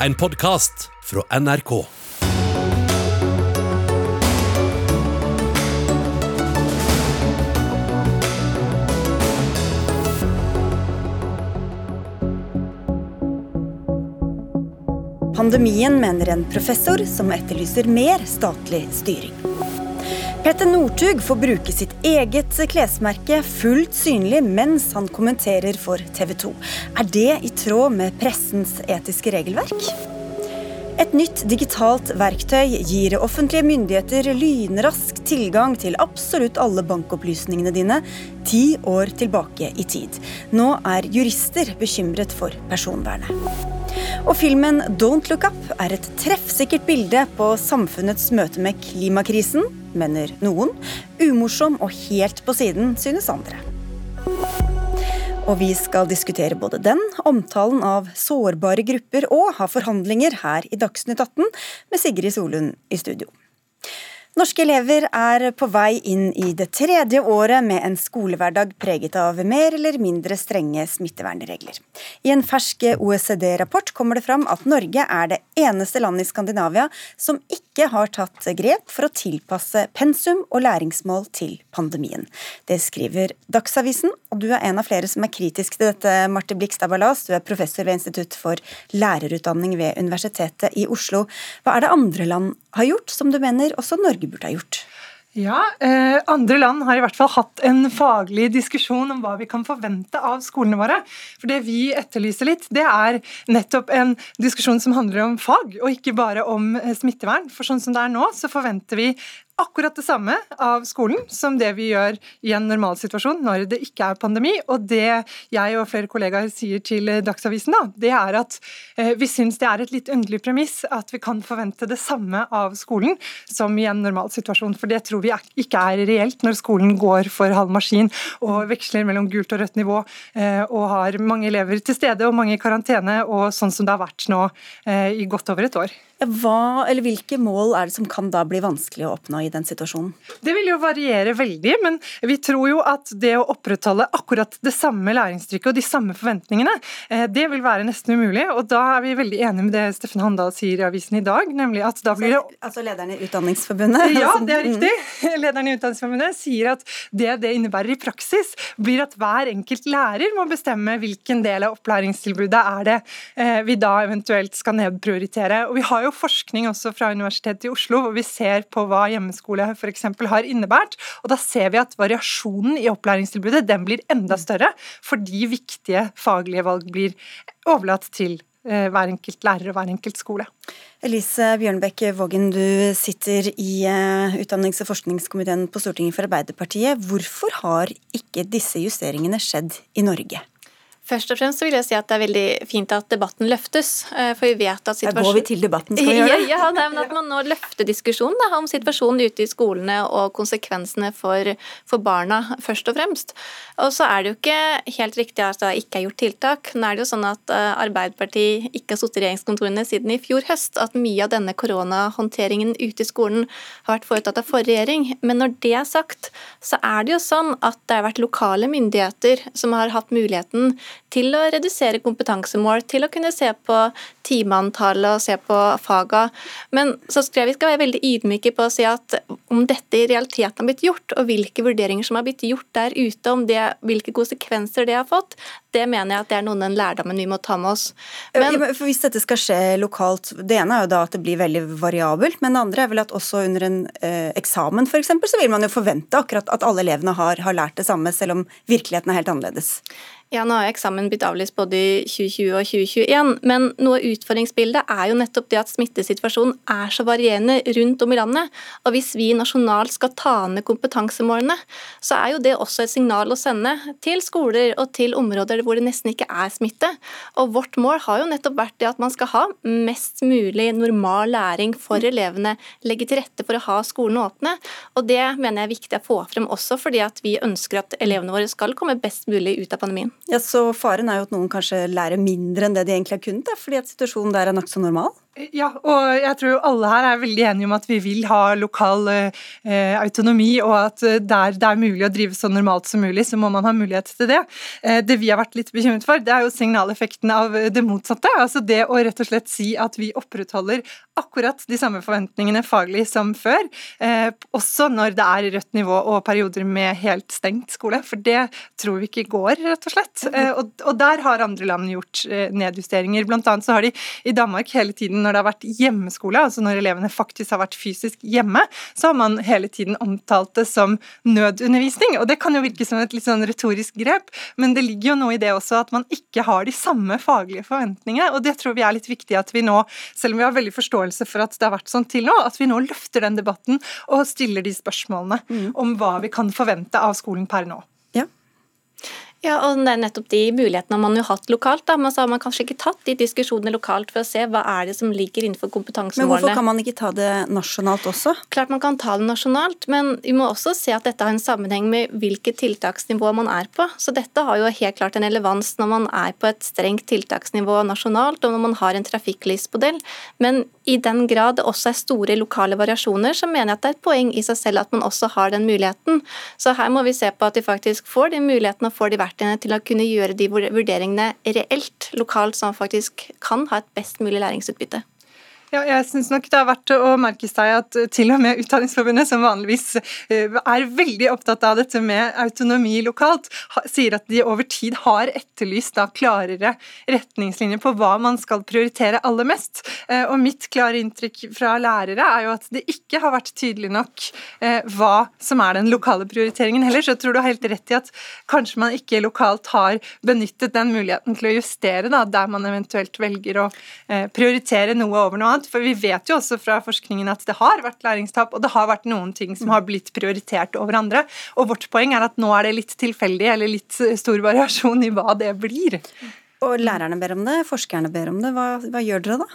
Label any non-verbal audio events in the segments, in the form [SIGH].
en podkast fra NRK. Pandemien, mener en professor som etterlyser mer statlig styring. Petter Northug får bruke sitt eget klesmerke fullt synlig mens han kommenterer for TV 2. Er det i tråd med pressens etiske regelverk? Et nytt digitalt verktøy gir offentlige myndigheter lynrask tilgang til absolutt alle bankopplysningene dine ti år tilbake i tid. Nå er jurister bekymret for personvernet. Og filmen Don't Look Up er et treffsikkert bilde på samfunnets møte med klimakrisen, mener noen. Umorsom og helt på siden, synes andre. Og vi skal diskutere både den, omtalen av sårbare grupper og ha forhandlinger her i Dagsnytt 18 med Sigrid Solund i studio. Norske elever er på vei inn i det tredje året med en skolehverdag preget av mer eller mindre strenge smittevernregler. I en fersk OECD-rapport kommer det fram at Norge er det eneste landet i Skandinavia som ikke har tatt grep for å tilpasse pensum og læringsmål til pandemien. Det skriver Dagsavisen, og du er en av flere som er kritisk til dette, Marte Blikstad Ballas. Du er professor ved Institutt for lærerutdanning ved Universitetet i Oslo. Hva er det andre land har gjort som du mener også Norge burde ha gjort? Ja, eh, Andre land har i hvert fall hatt en faglig diskusjon om hva vi kan forvente av skolene våre. For Det vi etterlyser litt, det er nettopp en diskusjon som handler om fag, og ikke bare om eh, smittevern. For sånn som det er nå, så forventer vi akkurat det samme av skolen som det vi gjør i en normalsituasjon når det ikke er pandemi. Og det jeg og flere kollegaer sier til Dagsavisen, da, det er at eh, vi syns det er et litt underlig premiss at vi kan forvente det samme av skolen som i en normalsituasjon. For det tror vi ikke er reelt når skolen går for halv maskin og veksler mellom gult og rødt nivå eh, og har mange elever til stede og mange i karantene, og sånn som det har vært nå eh, i godt over et år. Hva, eller Hvilke mål er det som kan da bli vanskelig å oppnå i den situasjonen? Det vil jo variere veldig, men vi tror jo at det å opprettholde akkurat det samme læringstrykket og de samme forventningene, eh, det vil være nesten umulig. Og da er vi veldig enige med det Steffen Handal sier i avisen i dag, nemlig at da blir det Altså lederen i Utdanningsforbundet? [LAUGHS] Ja, det er riktig. [LAUGHS] Lederen i Utdanningsforbundet sier at det det innebærer i praksis, blir at hver enkelt lærer må bestemme hvilken del av opplæringstilbudet er det eh, vi da eventuelt skal nedprioritere. Og vi har jo jo forskning også fra Universitetet i Oslo hvor vi ser på hva hjemmeskole f.eks. har innebært. og Da ser vi at variasjonen i opplæringstilbudet den blir enda større, fordi viktige faglige valg blir overlatt til eh, hver enkelt lærer og hver enkelt skole. Elise Bjørnbekk Vågen, du sitter i eh, utdannings- og forskningskomiteen på Stortinget for Arbeiderpartiet. Hvorfor har ikke disse justeringene skjedd i Norge? Først og fremst så vil jeg si at det er veldig fint at debatten løftes. Eh, for vi vet at situasjonen... Da går vi til debatten, skal vi [LAUGHS] gjøre det? Ja, ja men At man nå løfter diskusjonen da, om situasjonen ute i skolene og konsekvensene for, for, barna, først og fremst. Og så er det jo ikke helt riktig at det ikke er gjort tiltak. Nå er det jo sånn at eh, Arbeiderpartiet ikke har sittet i regjeringskontorene siden i fjor høst. At mye av denne koronahåndteringen ute i skolen har vært foretatt av forrige regjering. Men når det er sagt, så er det jo sånn at det har vært lokale myndigheter som har hatt muligheten til å redusere kompetansemål, til å kunne se på timeantallet og se på faga. Men så tror jeg vi skal være veldig ydmyke på å si at om dette i realiteten har blitt gjort, og hvilke vurderinger som har blitt gjort der ute, om det, hvilke konsekvenser det har fått, det mener jeg at det er noen den lærdommen vi må ta med oss. Men, ja, Hvis dette skal skje lokalt, det ene er jo da at det blir veldig variabelt, men det andre er vel at også under en eh, eksamen f.eks. så vil man jo forvente akkurat at alle elevene har, har lært det samme, selv om virkeligheten er helt annerledes. Ja, nå har eksamen blitt avlyst både i 2020 og 2021, men noe av utfordringsbildet er jo nettopp det at smittesituasjonen er så varierende rundt om i landet. Og hvis vi nasjonalt skal ta ned kompetansemålene, så er jo det også et signal å sende til skoler og til områder hvor det nesten ikke er smitte. Og vårt mål har jo nettopp vært det at man skal ha mest mulig normal læring for elevene, legge til rette for å ha skolene åpne. Og det mener jeg er viktig å få frem også fordi at vi ønsker at elevene våre skal komme best mulig ut av pandemien. Ja, Så faren er jo at noen kanskje lærer mindre enn det de egentlig har kunnet, da, fordi at situasjonen der er nokså normal? Ja, og jeg tror alle her er veldig enige om at vi vil ha lokal eh, autonomi, og at eh, der det er mulig å drive så normalt som mulig, så må man ha mulighet til det. Eh, det vi har vært litt bekymret for, det er jo signaleffekten av det motsatte. Altså det å rett og slett si at vi opprettholder akkurat de samme forventningene faglig som før, eh, også når det er rødt nivå og perioder med helt stengt skole. For det tror vi ikke går, rett og slett. Eh, og, og, der har andre land gjort eh, nedjusteringer. Blant annet så har de i Danmark hele tiden når det har vært hjemmeskole, altså når elevene faktisk har vært fysisk hjemme, så har man hele tiden omtalt det som nødundervisning. Og det kan jo virke som et litt sånn retorisk grep, men det ligger jo noe i det også at man ikke har de samme faglige forventningene, og det tror vi er litt viktig at vi nå, selv om vi har veldig forståelse for at det har vært sånn til nå, at vi nå løfter den debatten og stiller de spørsmålene mm. om hva vi kan forvente av skolen per nå. Ja, og det er nettopp de mulighetene man har hatt lokalt. Da. Men så har man kanskje ikke tatt de diskusjonene lokalt for å se hva er det som ligger innenfor kompetansemålene. Men hvorfor kan man ikke ta det nasjonalt også? Klart man kan ta det nasjonalt, men vi må også se at dette har en sammenheng med hvilket tiltaksnivå man er på. Så dette har jo helt klart en relevans når man er på et strengt tiltaksnivå nasjonalt, og når man har en trafikklysmodell. Men i den grad det også er store lokale variasjoner, så mener jeg at det er et poeng i seg selv at man også har den muligheten. Så her må vi se på at de faktisk får de mulighetene og får de verktøyene til å kunne gjøre de vurderingene reelt lokalt, som faktisk kan ha et best mulig læringsutbytte. Ja, jeg synes nok det har vært å merke seg at til og med Utdanningsforbundet, som vanligvis eh, er veldig opptatt av dette med autonomi lokalt, sier at de over tid har etterlyst da klarere retningslinjer på hva man skal prioritere aller mest. Eh, og mitt klare inntrykk fra lærere er jo at det ikke har vært tydelig nok eh, hva som er den lokale prioriteringen heller. Så jeg tror du har helt rett i at kanskje man ikke lokalt har benyttet den muligheten til å justere da, der man eventuelt velger å prioritere noe over noe annet annet. For vi vet jo også fra forskningen at det har vært læringstap, og det har vært noen ting som har blitt prioritert over andre. Og vårt poeng er at nå er det litt tilfeldig eller litt stor variasjon i hva det blir. Og lærerne ber om det, forskerne ber om det. Hva, hva gjør dere da?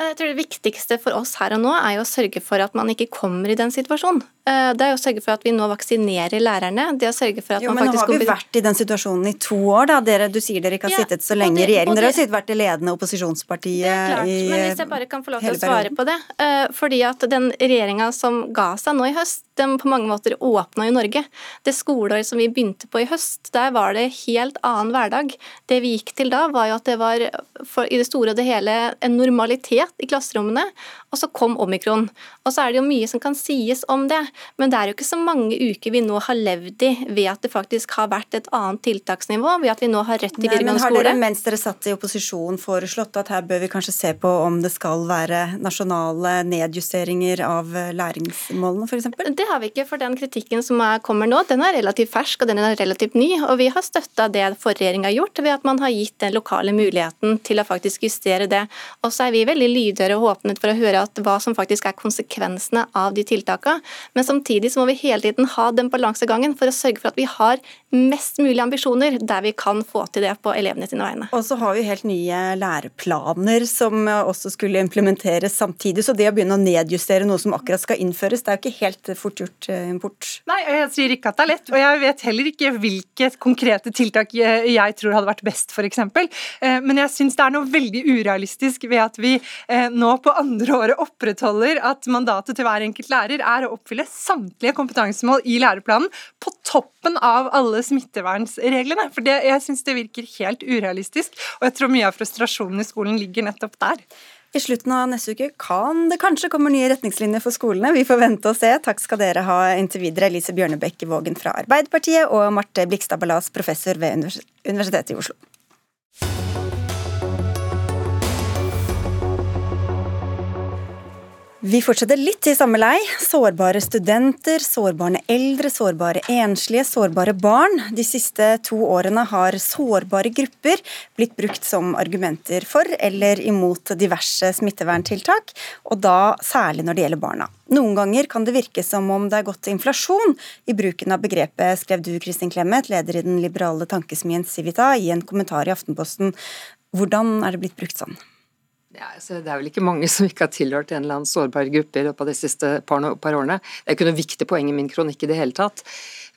Jeg tror Det viktigste for oss her og nå er jo å sørge for at man ikke kommer i den situasjonen. Eh, det er jo å sørge for at vi nå vaksinerer lærerne. det å sørge for at jo, man faktisk... Jo, Men nå har vi vært i den situasjonen i to år, da. Dere, du sier dere ikke har ja, sittet så lenge i regjering. Dere har sittet, vært det ledende opposisjonspartiet det er klart, i Men hvis jeg bare kan få lov til å svare på det. Eh, fordi at den regjeringa som ga seg nå i høst, den på mange måter åpna jo Norge. Det skoleåret som vi begynte på i høst, der var det helt annen hverdag. Det vi gikk til da, var jo at det var for, i det store og det hele en normalitet i klasserommene. Og så kom omikron. Og så er det jo mye som kan sies om det. Men det er jo ikke så mange uker vi nå har levd i ved at det faktisk har vært et annet tiltaksnivå, ved at vi nå har rett til videregående skole. Har dere mens dere satt i opposisjon foreslått at her bør vi kanskje se på om det skal være nasjonale nedjusteringer av læringsmålene f.eks.? Det har vi ikke, for den kritikken som kommer nå, den er relativt fersk og den er relativt ny. Og vi har støtta det forrige regjering har gjort, ved at man har gitt den lokale muligheten til å faktisk justere det. Og så er vi veldig lydhøre og åpnet for å høre at hva som faktisk er konsekvensene av de tiltakene. Men samtidig så må vi hele tiden ha den balansegangen for å sørge for at vi har mest mulig ambisjoner der vi kan få til det på elevene sine vegne. Og så har vi helt nye læreplaner som også skulle implementeres samtidig, så det å begynne å nedjustere noe som akkurat skal innføres, det er jo ikke helt fort gjort eh, import. Nei, jeg sier ikke at det er lett, og jeg vet heller ikke hvilke konkrete tiltak jeg tror hadde vært best, f.eks. Eh, men jeg syns det er noe veldig urealistisk ved at vi nå på andre året opprettholder at mandatet til hver enkelt lærer er å oppfylle samtlige kompetansemål i læreplanen på toppen av alle smittevernsreglene. For det, jeg syns det virker helt urealistisk, og jeg tror mye av frustrasjonen i skolen ligger nettopp der. I slutten av neste uke kan det kanskje komme nye retningslinjer for skolene. Vi får vente og se. Takk skal dere ha inntil videre, Elise Bjørnebekk Vågen fra Arbeiderpartiet og Marte Blikstad Ballas, professor ved Universitetet i Oslo. Vi fortsetter litt i samme lei. Sårbare studenter, sårbare eldre, sårbare enslige, sårbare barn. De siste to årene har sårbare grupper blitt brukt som argumenter for eller imot diverse smitteverntiltak, og da særlig når det gjelder barna. Noen ganger kan det virke som om det er gått inflasjon i bruken av begrepet, skrev du Kristin Clemet, leder i den liberale tankesmien Civita, i en kommentar i Aftenposten. Hvordan er det blitt brukt sånn? Ja, det er vel ikke mange som ikke har tilhørt en eller annen sårbar gruppe i løpet av de siste par, par årene. Det er ikke noe viktig poeng i min kronikk i det hele tatt.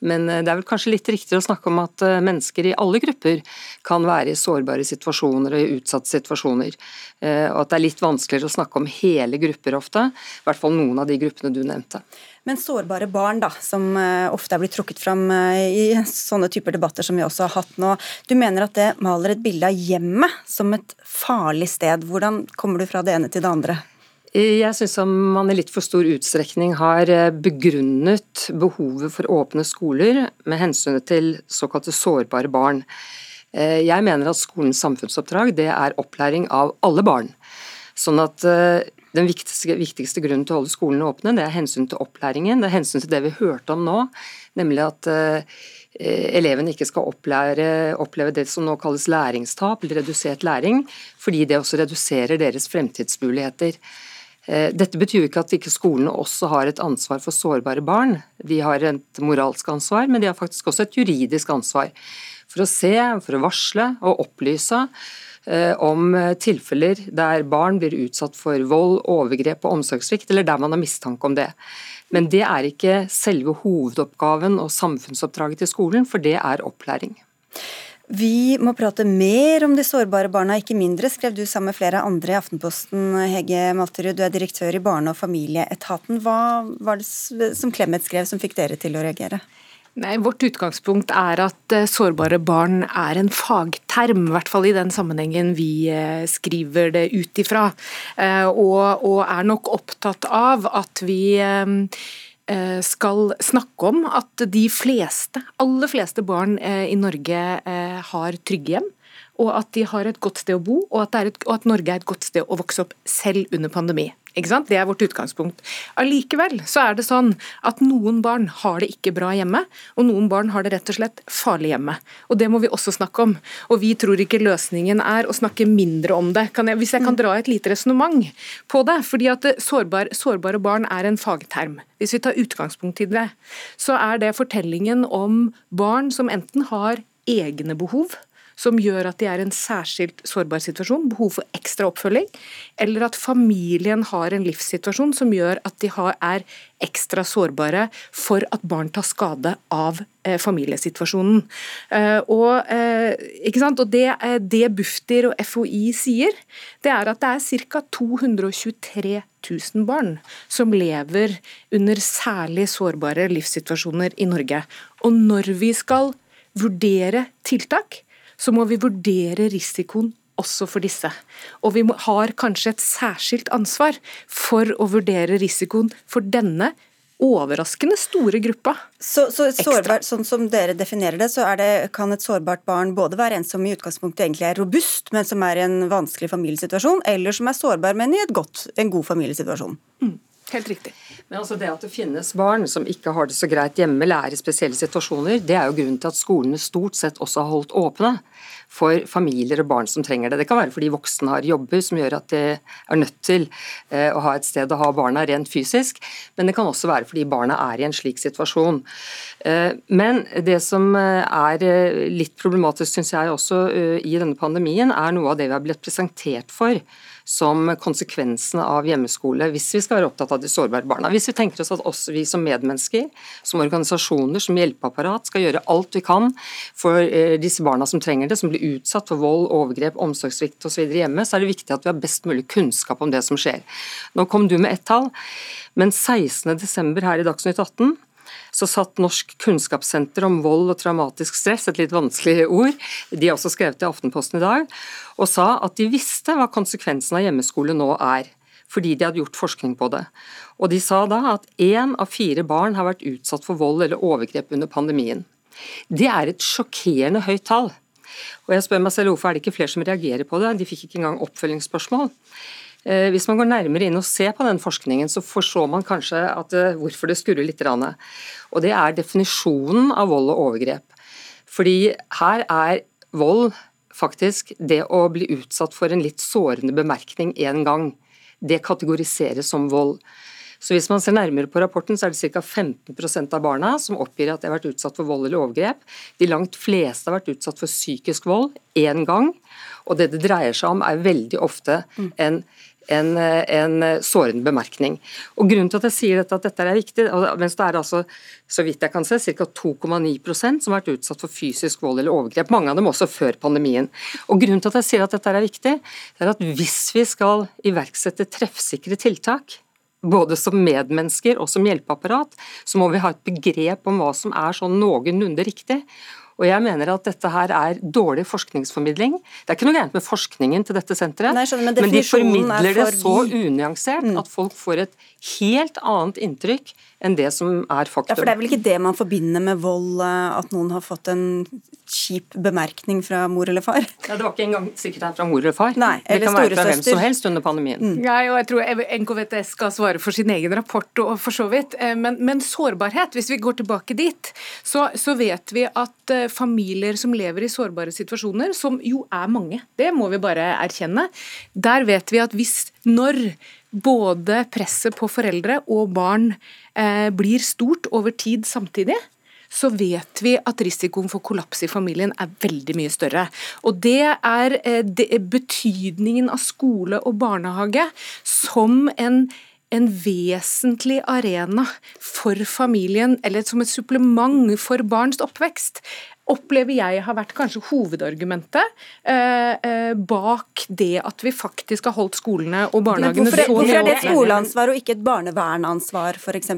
Men eh, det er vel kanskje litt riktigere å snakke om at eh, mennesker i alle grupper kan være i sårbare situasjoner og i utsatte situasjoner. Eh, og at det er litt vanskeligere å snakke om hele grupper ofte. I hvert fall noen av de gruppene du nevnte. Men sårbare barn, da, som ofte er blitt trukket fram i sånne typer debatter som vi også har hatt nå. Du mener at det maler et bilde av hjemmet som et farlig sted. Hvordan kommer du fra det ene til det andre? Jeg syns man i litt for stor utstrekning har eh, begrunnet behovet for åpne skoler med hensynet til såkalte sårbare barn. Eh, jeg mener at skolens samfunnsoppdrag det er opplæring av alle barn. Sånn at eh, den viktigste, viktigste, grunnen til å holde skolene åpne, det er hensyn til opplæringen. Det er hensyn til det vi hørte om nå, nemlig at elevene ikke skal opplære, oppleve det som nå kalles læringstap, eller redusert læring, fordi det også reduserer deres fremtidsmuligheter. Eh, dette betyr jo ikke at ikke skolene også har et ansvar for sårbare barn. De har et moralsk ansvar, men de har faktisk også et juridisk ansvar. For å se, for å varsle og opplyse eh, om tilfeller der barn blir utsatt for vold, overgrep og omsorgssvikt, eller der man har mistanke om det. Men det er ikke selve hovedoppgaven og samfunnsoppdraget til skolen, for det er opplæring. Vi må prate mer om de sårbare barna, ikke mindre, skrev du sammen med flere andre i Aftenposten. Hege Malterud, du er direktør i Barne- og familieetaten. Hva var det som Clemet skrev som fikk dere til å reagere? Nei, Vårt utgangspunkt er at uh, sårbare barn er en fagterm, i hvert fall i den sammenhengen vi uh, skriver det ut ifra. Uh, og, og, er nok opptatt av at vi Eh, skal snakke om at de fleste, aller fleste barn eh, i Norge eh, har trygge hjem. Og at de har et godt sted å bo, og at, et, og at Norge er et godt sted å vokse opp selv under pandemi. Det er vårt utgangspunkt. Allikevel så er det sånn at noen barn har det ikke bra hjemme, og noen barn har det rett og slett farlig hjemme. Og Det må vi også snakke om. Og Vi tror ikke løsningen er å snakke mindre om det. Jeg, hvis jeg kan dra et lite resonnement på det. fordi at sårbar, Sårbare barn er en fagterm. Hvis vi tar utgangspunkt i det, så er det fortellingen om barn som enten har egne behov, som gjør at de er i en særskilt sårbar situasjon, behov for ekstra oppfølging, eller at familien har en livssituasjon som gjør at de har, er ekstra sårbare for at barn tar skade av eh, familiesituasjonen. Eh, og, eh, og det, eh, det, Bufdir og FHI sier, det er at det er ca. 223 000 barn som lever under særlig sårbare livssituasjoner i Norge. Og når vi skal vurdere tiltak, så må vi vurdere risikoen også for disse. Og vi har kanskje et særskilt ansvar for å vurdere risikoen for denne overraskende store gruppa. Så, så sårbar, sånn som dere definerer det, så det, kan et sårbart barn både være en som i utgangspunktet egentlig er robust, men som er i en vanskelig familiesituasjon, eller som er sårbar, men i godt, en god familiesituasjon? Mm. Helt riktig. Men altså Det at det finnes barn som ikke har det så greit hjemme eller er i spesielle situasjoner, det er jo grunnen til at skolene stort sett også har holdt åpne for familier og barn som trenger det. Det kan være fordi voksne har jobber som gjør at de er nødt til eh, å ha et sted å ha barna rent fysisk, men det kan også være fordi barna er i en slik situasjon. Eh, men det som eh, er litt problematisk, syns jeg også i denne pandemien, er noe av det vi har blitt presentert for som konsekvensene av hjemmeskole, hvis vi skal være opptatt av de sårbare barna. Hvis vi tenker oss at også vi som medmennesker, som organisasjoner, som hjelpeapparat, skal gjøre alt vi kan for disse barna som trenger det, som blir utsatt for vold, overgrep, omsorgssvikt osv. hjemme, så er det viktig at vi har best mulig kunnskap om det som skjer. Nå kom du med ett tall, men 16.12. her i Dagsnytt 18 så satt Norsk kunnskapssenter om vold og traumatisk stress, et litt vanskelig ord, de har også skrevet i Aftenposten i dag, og sa at de visste hva konsekvensen av hjemmeskole nå er. Fordi de hadde gjort forskning på det. Og De sa da at én av fire barn har vært utsatt for vold eller overgrep under pandemien. Det er et sjokkerende høyt tall. Og jeg spør meg selv hvorfor er det ikke flere som reagerer på det, de fikk ikke engang oppfølgingsspørsmål. Eh, hvis man går nærmere inn og ser på den forskningen, så forstår man kanskje at, eh, hvorfor det skurrer litt. Og det er definisjonen av vold og overgrep. Fordi her er vold faktisk det å bli utsatt for en litt sårende bemerkning én gang. Det kategoriseres som vold. Så hvis man ser nærmere på rapporten, så er det ca. 15% av barna som oppgir at de har vært utsatt for vold eller overgrep. De langt fleste har vært utsatt for psykisk vold én gang. Og det det dreier seg om, er veldig ofte en en, en, sårende bemerkning. Og Grunnen til at jeg sier dette, at dette er viktig, mens det er altså, så vidt jeg kan se, ca. 2,9 som har vært utsatt for fysisk vold eller overgrep, mange av dem også før pandemien. Og Grunnen til at jeg sier at dette er viktig, det er at hvis vi skal iverksette treffsikre tiltak, både som medmennesker og som hjelpeapparat, så må vi ha et begrep om hva som er sånn noenlunde riktig. Og jeg mener at dette her er dårlig forskningsformidling. Det er ikke noe gærent med forskningen til dette senteret, Nei, skjønner, men, men, de formidler det så unyansert mm. at folk får et helt annet inntrykk enn det som er faktum. Ja, for Det er vel ikke det man forbinder med vold, eh, at noen har fått en kjip bemerkning fra mor eller far? Ja, Det var ikke engang sikkert det er fra mor eller far. Nei, eller det kan være fra hvem som helst under pandemien. Mm. Ja, og jeg tror NKVTS skal svare for sin egen rapport, og for så vidt. Eh, men, men sårbarhet, hvis vi går tilbake dit, så, så, vet vi at eh, familier som lever i sårbare situasjoner, som jo er mange, det må vi bare erkjenne, der vet vi at hvis når både presset på foreldre og barn eh, blir stort over tid samtidig, så vet vi at risikoen for kollaps i familien er veldig mye større. Og Det er, eh, det er betydningen av skole og barnehage som en en vesentlig arena for familien, eller som et supplement for barns oppvekst, opplever jeg har vært kanskje hovedargumentet eh, eh, bak det at vi faktisk har holdt skolene og barnehagene hvorfor, så Hvorfor er det et skoleansvar og ikke et barnevernansvar, f.eks.?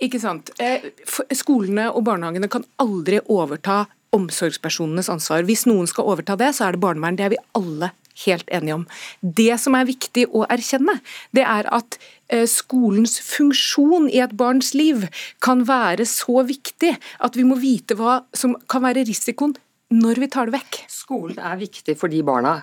Ikke sant. Eh, skolene og barnehagene kan aldri overta omsorgspersonenes ansvar. Hvis noen skal overta det, så er det barnevern. Det er vi alle helt enige om. Det som er viktig å erkjenne, det er at eh, skolens funksjon i et barns liv kan være så viktig at vi må vite hva som kan være risikoen når vi tar det vekk. Skolen er viktig for de barna.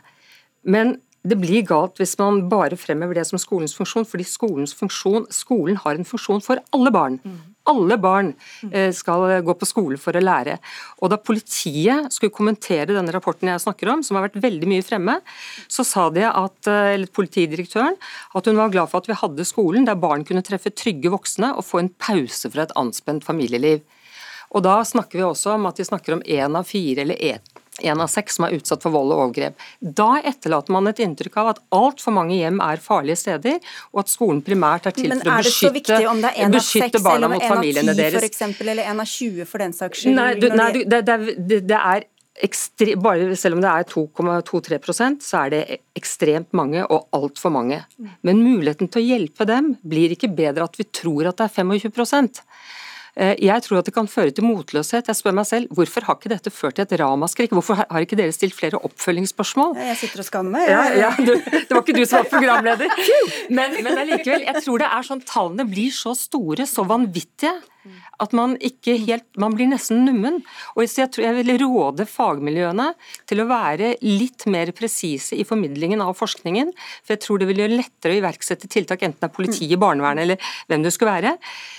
Men det blir galt hvis man bare fremhever det som skolens funksjon, fordi skolens funksjon, skolen har en funksjon for alle barn. Mm. Alle barn eh, skal gå på skole for å lære. Og Da politiet skulle kommentere denne rapporten jeg snakker om, som har vært veldig mye fremme, så sa de at, eh, eller politidirektøren at hun var glad for at vi hadde skolen der barn kunne treffe trygge voksne og få en pause fra et anspent familieliv. Og Da snakker vi også om at de snakker om én av fire eller én av seks som er utsatt for vold og overgrep. Da etterlater man et inntrykk av at altfor mange hjem er farlige steder, og at skolen primært er til for å beskytte, barna mot familiene deres. Men er det så viktig om det er beskytte barna mot av ti For eksempel, eller en av 20 for den saks skyld? Nei, du, nei du, det, det, det, er Ekstre, bare selv om det er 2,23 så er det ekstremt mange og altfor mange. Men muligheten til å hjelpe dem blir ikke bedre at vi tror at det er 25 Eh, jeg tror at det kan føre til motløshet. Jeg spør meg selv, Hvorfor har ikke dette ført til et ramaskrik? Hvorfor har ikke dere stilt flere oppfølgingsspørsmål? Jeg sitter og skammer meg. Ja, ja, du, det var ikke du som var programleder. Men, men allikevel, jeg tror det er sånn tallene blir så store, så vanvittige at man ikke helt Man blir nesten nummen. Og jeg, tror jeg vil råde fagmiljøene til å være litt mer presise i formidlingen av forskningen. For jeg tror det vil gjøre lettere å iverksette tiltak, enten det er politiet, barnevernet eller hvem det skulle være.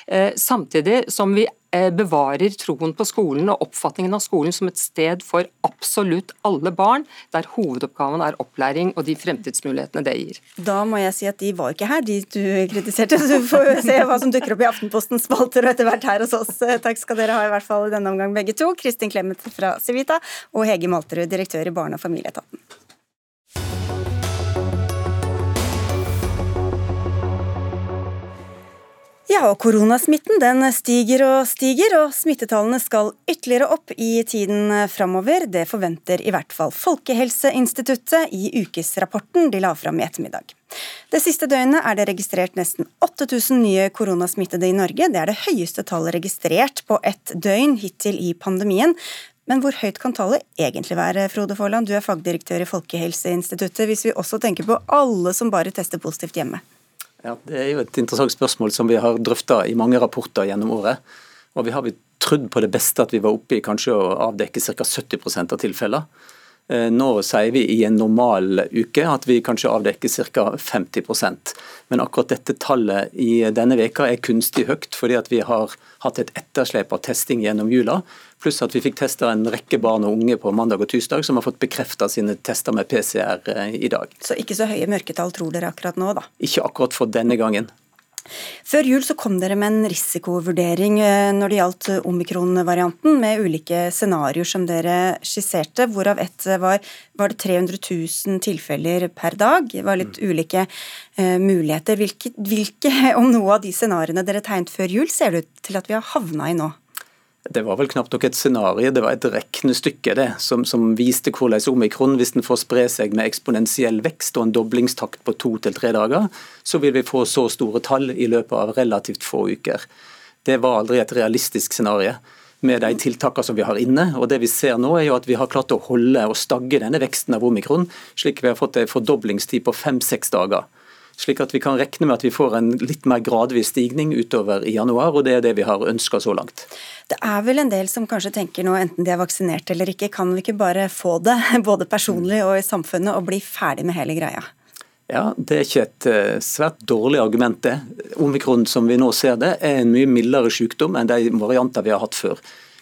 Eh, samtidig som vi Eh, bevarer troen på skolen og oppfatningen av skolen som et sted for absolutt alle barn, der hovedoppgaven er opplæring og de fremtidsmulighetene det gir. Da må jeg si at de var ikke her, de du kritiserte. Så du får se hva som dukker opp i Aftenpostens spalter og etter hvert her hos oss. Takk skal dere ha i hvert fall i denne omgang begge to. Kristin Clemet fra Civita og Hege Malterud, direktør i Barne- og familieetaten. Ja, og koronasmitten den stiger og stiger, og smittetallene skal ytterligere opp i tiden framover. Det forventer i hvert fall Folkehelseinstituttet i ukesrapporten de la fram i ettermiddag. Det siste døgnet er det registrert nesten 8000 nye koronasmittede i Norge. Det er det høyeste tallet registrert på ett døgn hittil i pandemien. Men hvor høyt kan tallet egentlig være, Frode Forland? Du er fagdirektør i Folkehelseinstituttet, hvis vi også tenker på alle som bare tester positivt hjemme. Ja, Det er jo et interessant spørsmål som vi har drøfta i mange rapporter gjennom året. Og Vi har trodd på det beste at vi var oppe i kanskje å avdekke ca. 70% av tilfeller. Eh, nå sier vi i en normal uke at vi kanskje avdekker ca. 50% Men akkurat dette tallet i denne veka er kunstig høyt, fordi at vi har hatt et etterslep av testing gjennom jula. Pluss at vi fikk testa en rekke barn og unge på mandag og tirsdag som har fått bekrefta sine tester med PCR eh, i dag. Så ikke så høye mørketall tror dere akkurat nå, da? Ikke akkurat for denne gangen. Før jul så kom dere med en risikovurdering eh, når det gjaldt omikron-varianten, med ulike scenarioer som dere skisserte, hvorav ett var, var det 300 000 tilfeller per dag. Det var litt mm. ulike uh, muligheter. Hvilke, hvilke, [LAUGHS] om noe av de scenarioene dere tegnet før jul, ser det ut til at vi har havna i nå? Det var vel knapt nok et scenario, det var et regnestykke det, som, som viste hvordan omikron, hvis den får spre seg med eksponentiell vekst og en doblingstakt på to til tre dager, så vil vi få så store tall i løpet av relativt få uker. Det var aldri et realistisk scenario med de tiltakene som vi har inne. og Det vi ser nå er jo at vi har klart å holde og stagge denne veksten av omikron, slik vi har fått en fordoblingstid på fem-seks dager. Slik at vi kan regne med at vi får en litt mer gradvis stigning utover i januar, og det er det vi har ønska så langt. Det er vel en del som kanskje tenker nå, enten de er vaksinert eller ikke, kan vi ikke bare få det, [LAUGHS] både personlig og i samfunnet, og bli ferdig med hele greia? Ja, Det er ikke et uh, svært dårlig argument, det. Omikron som vi nå ser det, er en mye mildere sykdom enn de varianter vi har hatt før.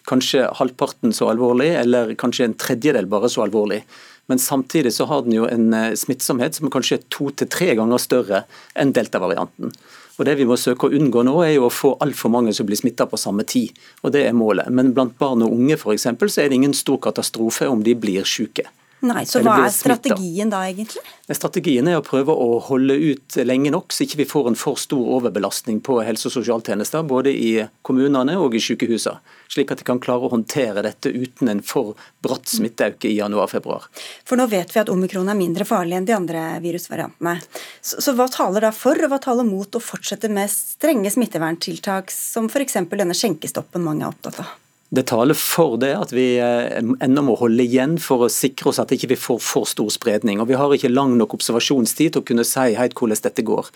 Kanskje halvparten så alvorlig, eller kanskje en tredjedel bare så alvorlig. Men samtidig så har den jo en eh, smittsomhet som kanskje er to til tre ganger større enn delta-varianten. Og Det vi må søke å unngå nå, er jo å få altfor mange som blir smitta på samme tid. og Det er målet. Men blant barn og unge for eksempel, så er det ingen stor katastrofe om de blir syke. Nei, Så hva er strategien da, egentlig? Strategien er å prøve å holde ut lenge nok, så ikke vi får en for stor overbelastning på helse- og sosialtjenester, både i kommunene og i sykehusene. Slik at de kan klare å håndtere dette uten en for bratt smitteauke i januar-februar. For nå vet vi at omikron er mindre farlig enn de andre virusvariantene. Så, så hva taler da for, og hva taler mot å fortsette med strenge smitteverntiltak, som f.eks. denne skjenkestoppen mange er opptatt av? Det taler for det at vi eh, ennå må holde igjen for å sikre oss at vi ikke får for stor spredning. Og Vi har ikke lang nok observasjonstid til å kunne si helt hvordan dette går.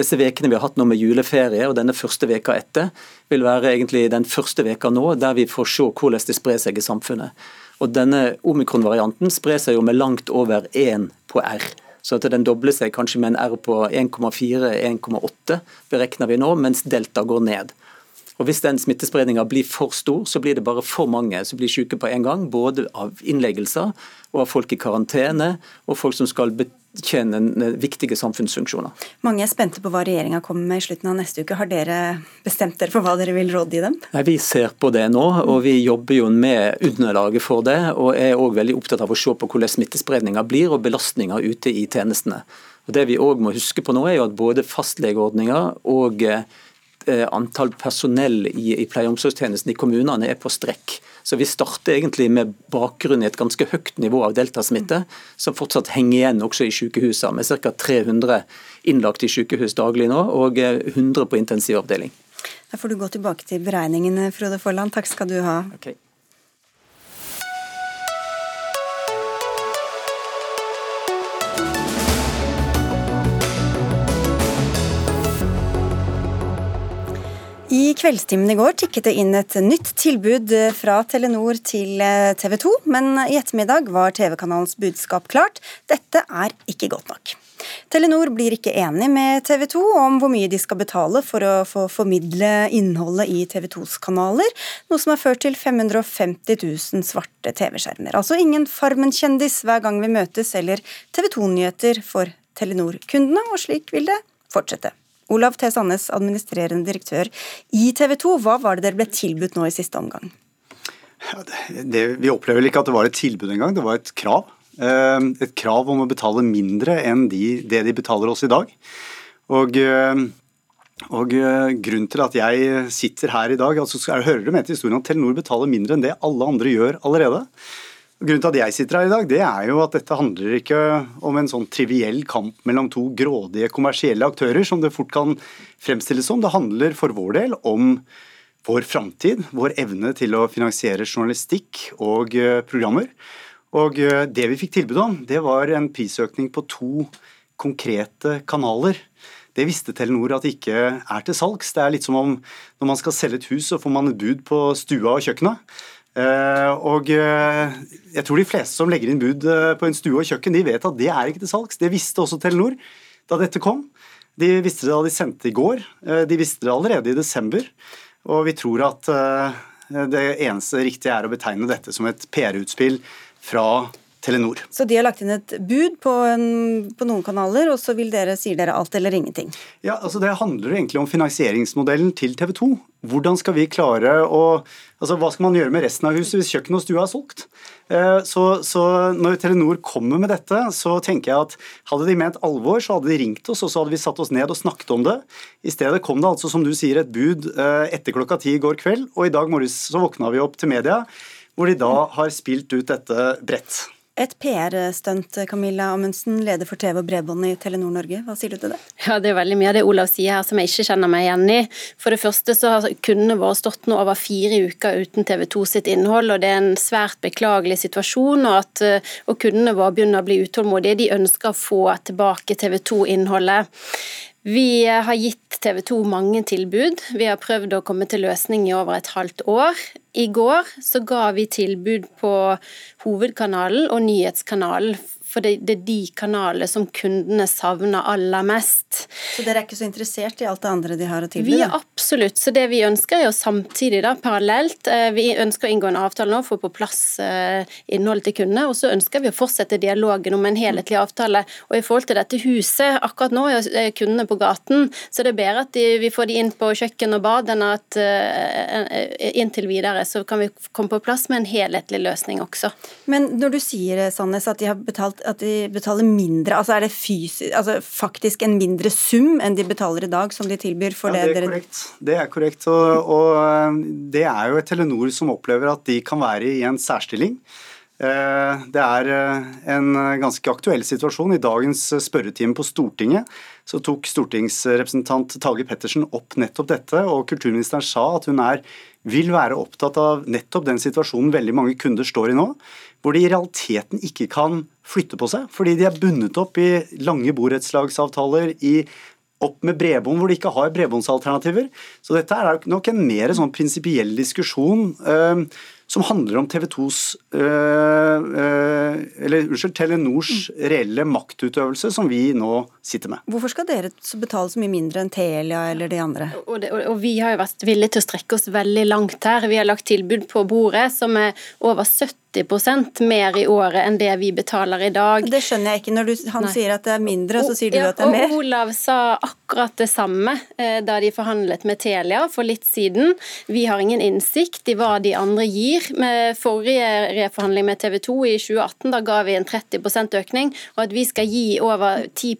Disse vekene vi har hatt nå med juleferie og denne første veka etter, vil være egentlig den første veka nå der vi får se hvordan det sprer seg i samfunnet. Og Denne omikron-varianten sprer seg jo med langt over 1 på R. Så at den dobler seg kanskje med en R på 1,4-1,8 beregner vi nå, mens delta går ned. Og Hvis den smittespredninga blir for stor, så blir det bare for mange som blir syke på en gang. Både av innleggelser og av folk i karantene, og folk som skal betjene viktige samfunnsfunksjoner. Mange er spente på hva regjeringa kommer med i slutten av neste uke. Har dere bestemt dere for hva dere vil råde i dem? Nei, Vi ser på det nå, og vi jobber jo med underlaget for det. Og er òg veldig opptatt av å se på hvordan smittespredninga blir og belastninga ute i tjenestene. Og Det vi òg må huske på nå, er jo at både fastlegeordninga og eh, Eh, antall personell i, i pleie- og omsorgstjenesten i kommunene er på strekk. Så Vi starter egentlig med bakgrunn i et ganske høyt nivå av deltasmitte, som fortsatt henger igjen også i sykehusene, med ca. 300 innlagt i sykehus daglig nå, og 100 eh, på intensivavdeling. Da får du gå tilbake til beregningene, Frode Forland. Takk skal du ha. Okay. I kveldstimen i går tikket det inn et nytt tilbud fra Telenor til eh, TV 2, men i ettermiddag var TV-kanalens budskap klart. Dette er ikke godt nok. Telenor blir ikke enig med TV 2 om hvor mye de skal betale for å få formidle innholdet i TV 2s kanaler, noe som har ført til 550 000 svarte TV-skjermer. Altså ingen Farmen-kjendis hver gang vi møtes, eller TV 2-nyheter for Telenor-kundene, og slik vil det fortsette. Olav T. Sandnes, administrerende direktør i TV 2. Hva var det dere ble tilbudt nå i siste omgang? Ja, det, det, vi opplever vel ikke at det var et tilbud engang, det var et krav. Eh, et krav om å betale mindre enn de, det de betaler oss i dag. Og, eh, og eh, grunnen til at jeg sitter her i dag, altså hører du med til historien at Telenor betaler mindre enn det alle andre gjør allerede. Grunnen til at jeg sitter her i dag, det er jo at dette handler ikke om en sånn triviell kamp mellom to grådige kommersielle aktører, som det fort kan fremstilles som. Det handler for vår del om vår framtid, vår evne til å finansiere journalistikk og eh, programmer. Og eh, det vi fikk tilbud om, det var en prisøkning på to konkrete kanaler. Det visste Telenor at det ikke er til salgs. Det er litt som om når man skal selge et hus, så får man et bud på stua og kjøkkenet. Eh, og eh, jeg tror de fleste som legger inn bud eh, på en stue og kjøkken, de vet at det er ikke til salgs. Det visste også Telenor da dette kom. De visste det da de sendte i går. De visste det allerede i desember. Og vi tror at det eneste riktige er å betegne dette som et PR-utspill fra Telenor. Så de har lagt inn et bud på, en, på noen kanaler, og så vil dere, sier dere alt eller ingenting? Ja, altså Det handler egentlig om finansieringsmodellen til TV 2. Hvordan skal vi klare å altså Hva skal man gjøre med resten av huset hvis kjøkken og stua er solgt? Eh, så, så, når Telenor kommer med dette, så tenker jeg at hadde de ment alvor, så hadde de ringt oss, og så hadde vi satt oss ned og snakket om det. I stedet kom det altså, som du sier, et bud eh, etter klokka ti i går kveld, og i dag morges så våkna vi opp til media, hvor de da har spilt ut dette bredt. Et PR-stunt, Camilla Amundsen, leder for TV og bredbånd i Telenor Norge. Hva sier du til det? Ja, Det er veldig mye av det Olav sier her som jeg ikke kjenner meg igjen i. For det første så har kundene våre stått nå over fire uker uten TV 2 sitt innhold, og det er en svært beklagelig situasjon. Og, at, eh, og kundene våre begynner å bli utålmodige. De ønsker å få tilbake TV 2-innholdet. Vi har gitt TV 2 mange tilbud. Vi har prøvd å komme til løsning i over et halvt år. I går så ga vi tilbud på hovedkanalen og nyhetskanalen for det, det, er de kanalene som kundene savner aller mest. Så dere er ikke så interessert i alt det andre de har å tilby? Vi er absolutt. Så det vi ønsker er jo samtidig, da, parallelt eh, Vi ønsker å inngå en avtale nå, få på plass eh, innholdet til kundene. Og så ønsker vi å fortsette dialogen om en helhetlig avtale. Og i forhold til dette huset, akkurat nå er kundene på gaten, så det er bedre at de, vi får de inn på kjøkken og bad, enn at inntil videre så kan vi komme på plass med en helhetlig løsning også. Men når du sier, Sandnes, at de har betalt at de betaler mindre? Altså Er det fysisk, altså faktisk en mindre sum enn de betaler i dag, som de tilbyr for ja, det, er korrekt. Det er korrekt. Og, og, eh, det er jo et Telenor som opplever at de kan være i en særstilling. Eh, det er eh, en ganske aktuell situasjon. I dagens spørretime på Stortinget så tok stortingsrepresentant Tage Pettersen opp nettopp dette, og kulturministeren sa at hun er, vil være opptatt av nettopp den situasjonen veldig mange kunder står i nå, hvor de i realiteten ikke kan flytte på seg, fordi de er bundet opp i lange borettslagsavtaler, opp med bredbånd hvor de ikke har bredbåndsalternativer. Så dette er nok en mer sånn prinsipiell diskusjon uh, som handler om TV 2s øh, øh, eller unnskyld, Telenors reelle maktutøvelse, som vi nå sitter med. Hvorfor skal dere betale så mye mindre enn Telia eller de andre? Og, det, og, Vi har jo vært villige til å strekke oss veldig langt her. Vi har lagt tilbud på bordet som er over 70 mer i året enn det vi betaler i dag. Det skjønner jeg ikke. Når du, han Nei. sier at det er mindre, og så sier du ja, at det er mer. Og Olav sa akkurat det samme eh, da de forhandlet med Telia for litt siden. Vi har ingen innsikt i hva de andre gir. Med forrige reforhandling med TV 2 i 2018, da ga vi en 30% økning. Og at vi skal gi over 10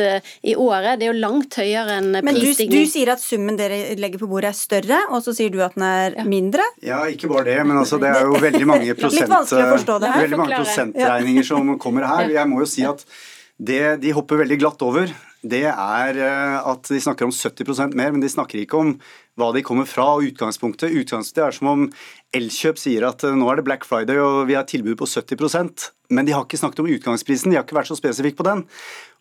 eh, i året, det er jo langt høyere enn prisstigning. Men du, du, sier at summen dere legger på bordet er større, og så sier du at den er ja. mindre? Ja, ikke bare det, men altså, det er jo veldig mange prosent det her. Veldig mange prosentregninger som kommer her. Jeg må jo si at det de hopper veldig glatt over, det er eh, at de snakker om 70% mer, men de snakker ikke om hva de kommer fra og utgangspunktet. Utgangspunktet er som om Elkjøp sier at eh, nå er det Black Friday og vi har tilbud på 70% men de har ikke snakket om utgangsprisen, de har ikke vært så spesifikke på den.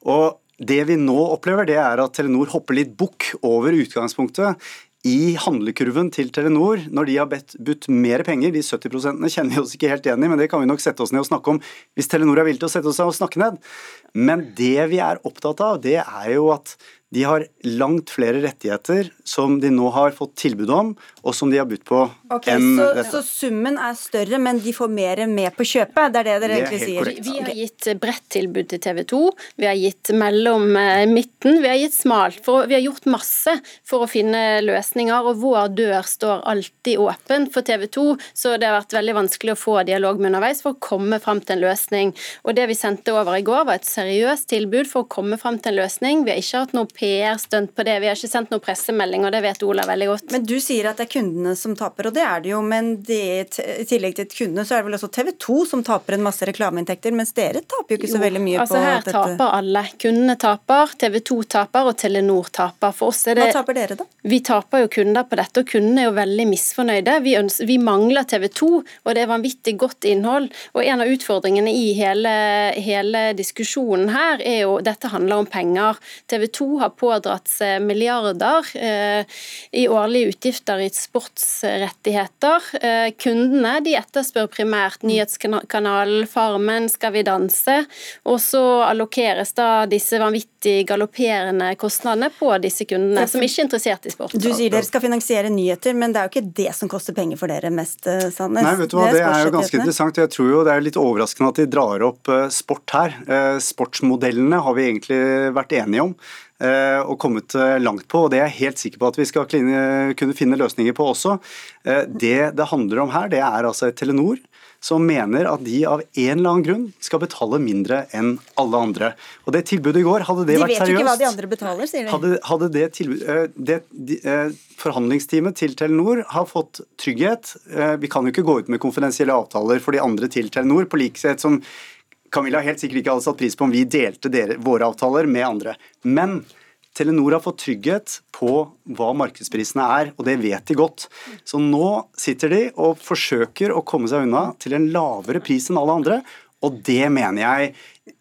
Og det vi nå opplever, det er at Telenor hopper litt bukk over utgangspunktet i handlekurven til Telenor, når de har bedt, budt mer penger, de 70 kjenner vi oss ikke helt igjen i, men det kan vi nok sette oss ned og snakke om hvis Telenor er villig til å sette oss ned og snakke ned. Men det vi er opptatt av, det er jo at de har langt flere rettigheter som de nå har fått tilbud om, og som de har budt på. Okay, enn så, så summen er større, men de får mer med på kjøpet? Det er det dere det egentlig sier? Korrekt. Vi har gitt bredt tilbud til TV 2, vi har gitt mellom eh, midten, vi har gitt smalt. For, vi har gjort masse for å finne løsninger, og vår dør står alltid åpen for TV 2, så det har vært veldig vanskelig å få dialog med underveis for å komme fram til en løsning. Og Det vi sendte over i går, var et seriøst tilbud for å komme fram til en løsning. Vi har ikke hatt noe PR-stunt på det. Vi har ikke sendt noen pressemelding, og det vet Ola veldig godt. Men du sier at det er kundene som taper, og det er det jo. Men det, i tillegg til kundene, så er det vel også TV 2 som taper en masse reklameinntekter, mens dere taper jo ikke så jo, veldig mye altså på dette. Her taper alle. Kundene taper, TV 2 taper, og Telenor taper. For oss er det Hva taper dere, da? Vi taper jo kunder på dette, og kundene er jo veldig misfornøyde. Vi, ønsker, vi mangler TV 2, og det er vanvittig godt innhold. Og en av utfordringene i hele, hele diskusjonen her er jo Dette handler om penger. TV 2 har pådratt seg milliarder i årlige utgifter i sportsrettigheter. Kundene de etterspør primært nyhetskanalen Farmen, Skal vi danse, og så allokeres da disse vanvittig galopperende kostnadene på disse kundene, som ikke er interessert i sport. Du sier dere skal finansiere nyheter, men det er jo ikke det som koster penger for dere mest, Sandnes? Nei, vet du hva, det er jo ganske interessant. Jeg tror jo det er litt overraskende at de drar opp sport her. Sportsmodellene har vi egentlig vært enige om og kommet langt på, og det er jeg helt sikker på at vi skal kunne finne løsninger på også. Det det handler om her, det er altså et Telenor som mener at de av en eller annen grunn skal betale mindre enn alle andre. Og det tilbudet i går, hadde det de vært seriøst De vet ikke hva de andre betaler, sier de. Hadde, hadde det, tilbud, det de, Forhandlingsteamet til Telenor har fått trygghet. Vi kan jo ikke gå ut med konfidensielle avtaler for de andre til Telenor, på likhet som Camilla helt sikkert ikke hadde satt pris på om vi delte dere, våre avtaler med andre. Men Telenor har fått trygghet på hva markedsprisene er, og det vet de godt. Så nå sitter de og forsøker å komme seg unna til en lavere pris enn alle andre, og det mener jeg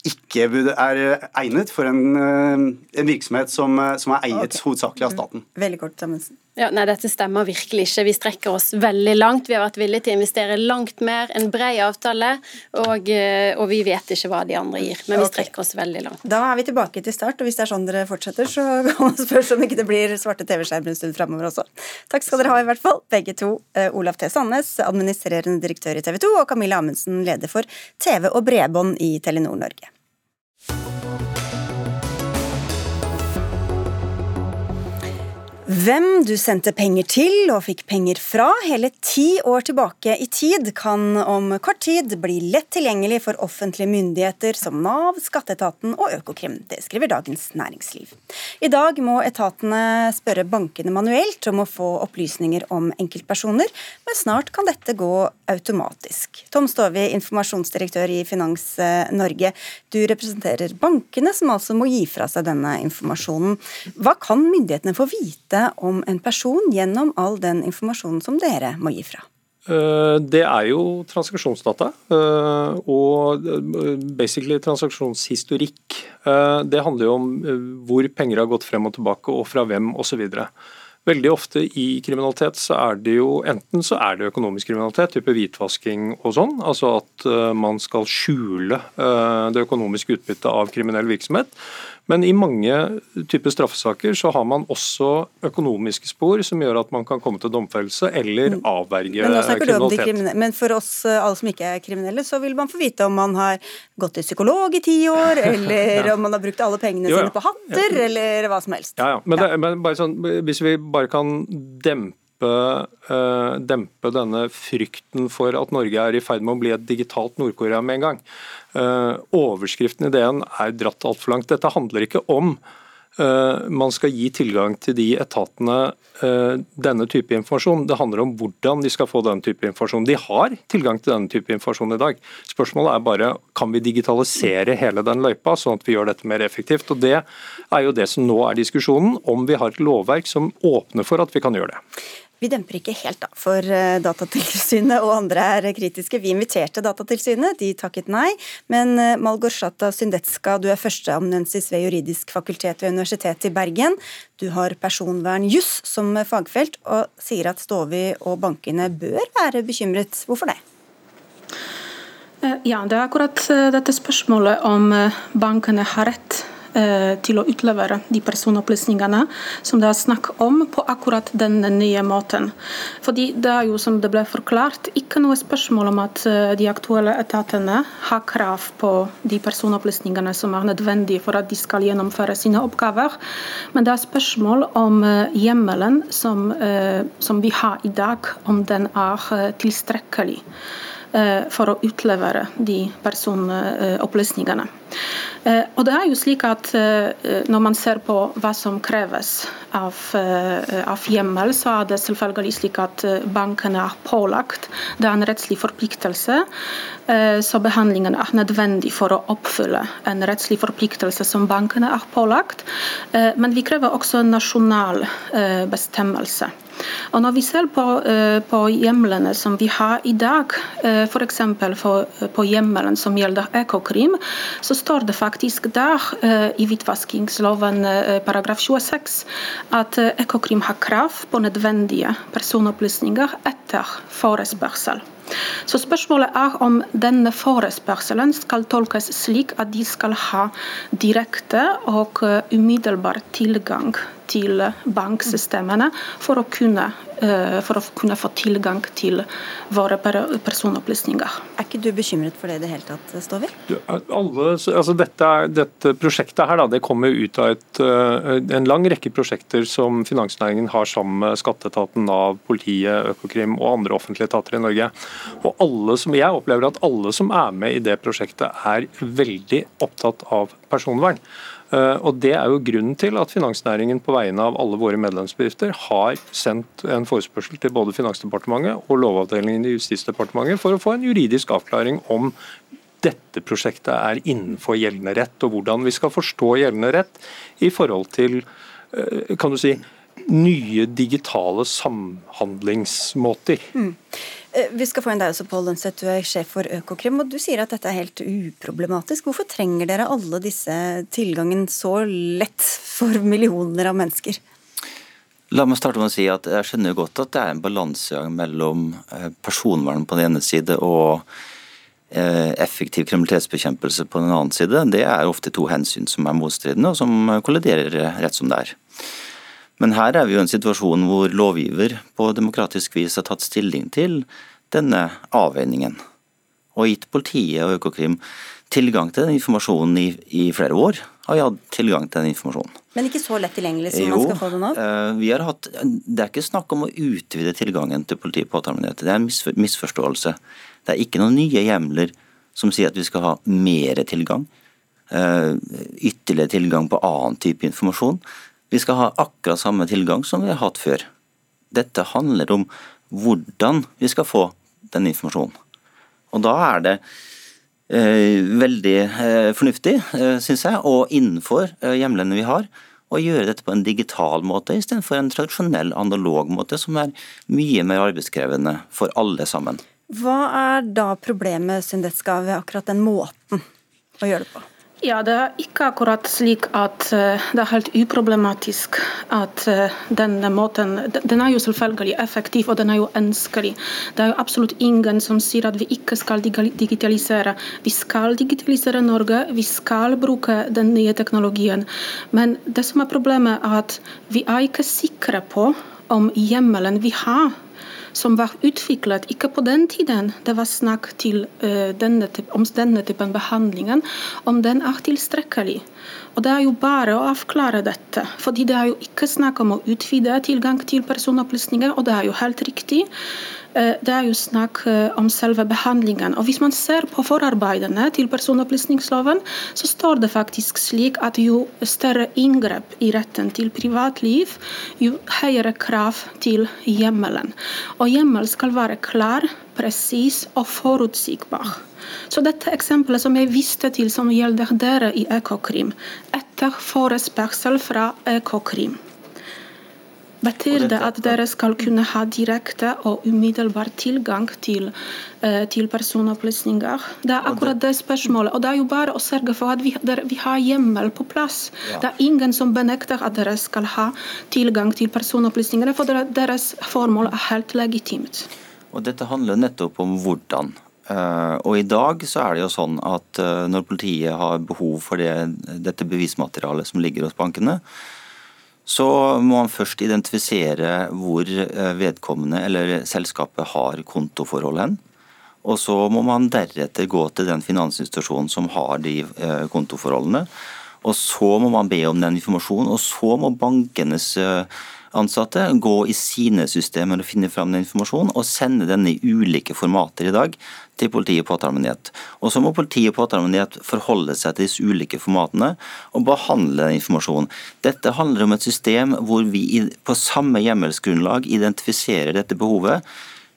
ikke er egnet for en, en virksomhet som, som er eiet okay. hovedsakelig av staten. Veldig kort, Amundsen. Ja, nei, Dette stemmer virkelig ikke. Vi strekker oss veldig langt. Vi har vært villige til å investere langt mer. En bred avtale, og, og, vi vet ikke hva de andre gir. Men vi strekker oss veldig langt. Da er vi tilbake til start, og hvis det er sånn dere fortsetter, så [LAUGHS] kan man spørre om ikke det blir svarte TV-skjermer en stund framover også. Takk skal dere ha, i hvert fall, begge to. Olaf T. Sandnes, administrerende direktør i TV 2, og Camilla Amundsen, leder for TV og bredbånd i Telenor Norge. Hvem du sendte penger til og fikk penger fra hele ti år tilbake i tid, kan om kort tid bli lett tilgjengelig for offentlige myndigheter som Nav, Skatteetaten og Økokrim. Det skriver Dagens Næringsliv. I dag må etatene spørre bankene manuelt om å få opplysninger om enkeltpersoner, men snart kan dette gå automatisk. Tom Stovi, informasjonsdirektør i Finans Norge. Du representerer bankene, som altså må gi fra seg denne informasjonen. Hva kan myndighetene få vite om en person gjennom all den informasjonen som dere må gi fra? Eh, det er jo transaksjonsdata eh, og eh, basically transaksjonshistorikk. Det handler jo om hvor penger har gått frem og tilbake og fra hvem osv. Veldig ofte i kriminalitet så er det jo enten så er det økonomisk kriminalitet, type hvitvasking og sånn, altså at man skal skjule det økonomiske utbyttet av kriminell virksomhet. Men i mange typer straffesaker så har man også økonomiske spor som gjør at man kan komme til domfellelse eller mm. avverge kriminalitet. Men for oss alle som ikke er kriminelle, så vil man få vite om man har gått til psykolog i ti år, [LAUGHS] eller ja. om man har brukt alle pengene jo, ja. sine på hatter, ja. eller hva som helst. Ja, ja. Men, det, men bare sånn, hvis vi bare kan dempe dempe, dempe, denne frykten for at Norge er i ferd med å bli et digitalt Nord-Korea med en gang. Eh, overskriften i DN er dratt altfor langt. Dette handler ikke om eh, man skal gi tilgang til de etatene eh, denne type informasjon. Det handler om hvordan de skal få denne type informasjon. De har tilgang til denne type informasjon i dag. Spørsmålet er bare kan vi digitalisere hele den løypa, sånn at vi gjør dette mer effektivt. Og Det er jo det som nå er diskusjonen, om vi har et lovverk som åpner for at vi kan gjøre det. Vi demper ikke helt, da, for eh, Datatilsynet og andre er kritiske. Vi inviterte Datatilsynet, de takket nei. Men Malgorsata Malgorzata Syndetska, du er førsteamanuensis ved juridisk fakultet ved Universitetet i Bergen. Du har personvernjuss som fagfelt, og sier at Stovi og bankene bør være bekymret. Hvorfor det? Eh, ja, det er akkurat dette spørsmålet om bankene har rett Eh, til å utlevere de personopplysningene som det er snakk om, på akkurat den nye måten. Fordi Det er jo, som det ble forklart, ikke noe spørsmål om at eh, de aktuelle etatene har krav på de personopplysningene som er nødvendige for at de skal gjennomføre sine oppgaver. Men det er spørsmål om eh, hjemmelen som, som vi har i dag, om den er tilstrekkelig for å utlevere de personopplysningene. Eh, og det er jo slik at eh, Når man ser på hva som kreves av, eh, av hjemmel, så er det selvfølgelig slik at bankene er pålagt. Det er en rettslig forpliktelse. Så behandlingen er nødvendig for å oppfylle en rettslig forpliktelse som bankene er pålagt. Men vi krever også en nasjonal bestemmelse. Og Når vi ser på, på hjemlene som vi har i dag, f.eks. på hjemmelen som gjelder Økokrim, så står det faktisk der i hvitvaskingsloven paragraf 26 at Økokrim har krav på nødvendige personopplysninger etter forespørsel. Så spørsmålet er om denne forespørselen skal tolkes slik at de skal ha direkte og umiddelbar tilgang til banksystemene for å kunne, eh, for å kunne få tilgang til våre personopplysninger. Er ikke du bekymret for det i det hele tatt, Stover? Alle, altså dette, dette, prosjektet her da, det kommer ut av et, eh, en lang rekke prosjekter som finansnæringen har sammen med skatteetaten, Nav, politiet, Økokrim og andre offentlige etater i Norge. Og alle som, Jeg opplever at alle som er med i det prosjektet er veldig opptatt av personvern. Eh, og Det er jo grunnen til at finansnæringen på vegne av alle våre medlemsbedrifter har sendt en forespørsel til både Finansdepartementet og Lovavdelingen i Justisdepartementet for å få en juridisk avklaring om dette prosjektet er innenfor gjeldende rett, og hvordan vi skal forstå gjeldende rett i forhold til eh, kan du si, nye digitale samhandlingsmåter. Mm. Eh, vi skal få inn deg også, Pål Lønseth, du er sjef for Økokrim. og Du sier at dette er helt uproblematisk. Hvorfor trenger dere alle disse tilgangen så lett for millioner av mennesker? La meg starte med å si at Jeg skjønner godt at det er en balansegang mellom eh, personvern på den ene side og eh, effektiv kriminalitetsbekjempelse på den annen side. Det er ofte to hensyn som er motstridende, og som kolliderer rett som det er. Men her er vi jo i en situasjon hvor lovgiver på demokratisk vis har tatt stilling til denne avveiningen, og gitt politiet og Økokrim tilgang til den informasjonen i, i, flere år. Har vi hatt tilgang til den informasjonen. Men ikke så lett tilgjengelig som jo, man skal få den av? Eh, vi har hatt, det er ikke snakk om å utvide tilgangen til politi og påtalemyndighet. Det er en misforståelse. Det er ikke noen nye hjemler som sier at vi skal ha mer tilgang. Eh, ytterligere tilgang på annen type informasjon. Vi skal ha akkurat samme tilgang som vi har hatt før. Dette handler om hvordan vi skal få den informasjonen. Og da er det eh, veldig eh, fornuftig, eh, syns jeg, og innenfor eh, hjemlene vi har, å gjøre dette på en digital måte istedenfor en tradisjonell analog måte, som er mye mer arbeidskrevende for alle sammen. Hva er da problemet Sundetska, ved akkurat den måten å gjøre det på? Ja, Det er ikke akkurat slik at uh, det er helt uproblematisk at uh, denne måten Den er jo selvfølgelig effektiv, og den er jo ønskelig. Det er jo absolutt ingen som sier at vi ikke skal digitalisere. Vi skal digitalisere Norge, vi skal bruke den nye teknologien. Men det som er problemet, er at vi er ikke sikre på om hjemmelen vi har som var utviklet ikke på den tiden det var snakk til, uh, denne, om denne typen behandlingen, om den er tilstrekkelig. Og Det er jo bare å avklare dette. fordi Det er jo ikke snakk om å utvide tilgang til personopplysninger, og det er jo helt riktig. Eh, det er jo snakk eh, om selve behandlingen. Og Hvis man ser på forarbeidene til personopplysningsloven, så står det faktisk slik at jo større inngrep i retten til privatliv, jo høyere krav til hjemmelen. Og hjemmel skal være klar, presis og forutsigbar. Så dette eksempelet som jeg viste til, som gjelder dere i Økokrim, etter forespørsel fra Økokrim. Betyr det at dere skal kunne ha direkte og umiddelbar tilgang til, uh, til personopplysninger? Det er akkurat det spørsmålet. Og det er jo bare å sørge for at vi, der, vi har hjemmel på plass. Ja. Det er ingen som benekter at dere skal ha tilgang til personopplysninger, for deres formål er helt legitimt. Og Dette handler nettopp om hvordan. Uh, og I dag så er det jo sånn at uh, når politiet har behov for det, dette bevismaterialet som ligger hos bankene, så må man først identifisere hvor uh, vedkommende eller selskapet har kontoforhold hen. Og så må man deretter gå til den finansinstitusjonen som har de kontoforholdene. Og så må man be om den informasjonen, og så må bankenes ansatte gå i sine systemer og finne fram den informasjonen, og sende den i ulike formater i dag til politi og påtalemyndighet. Og så må politi og påtalemyndighet forholde seg til disse ulike formatene og behandle den informasjonen. Dette handler om et system hvor vi på samme hjemmelsgrunnlag identifiserer dette behovet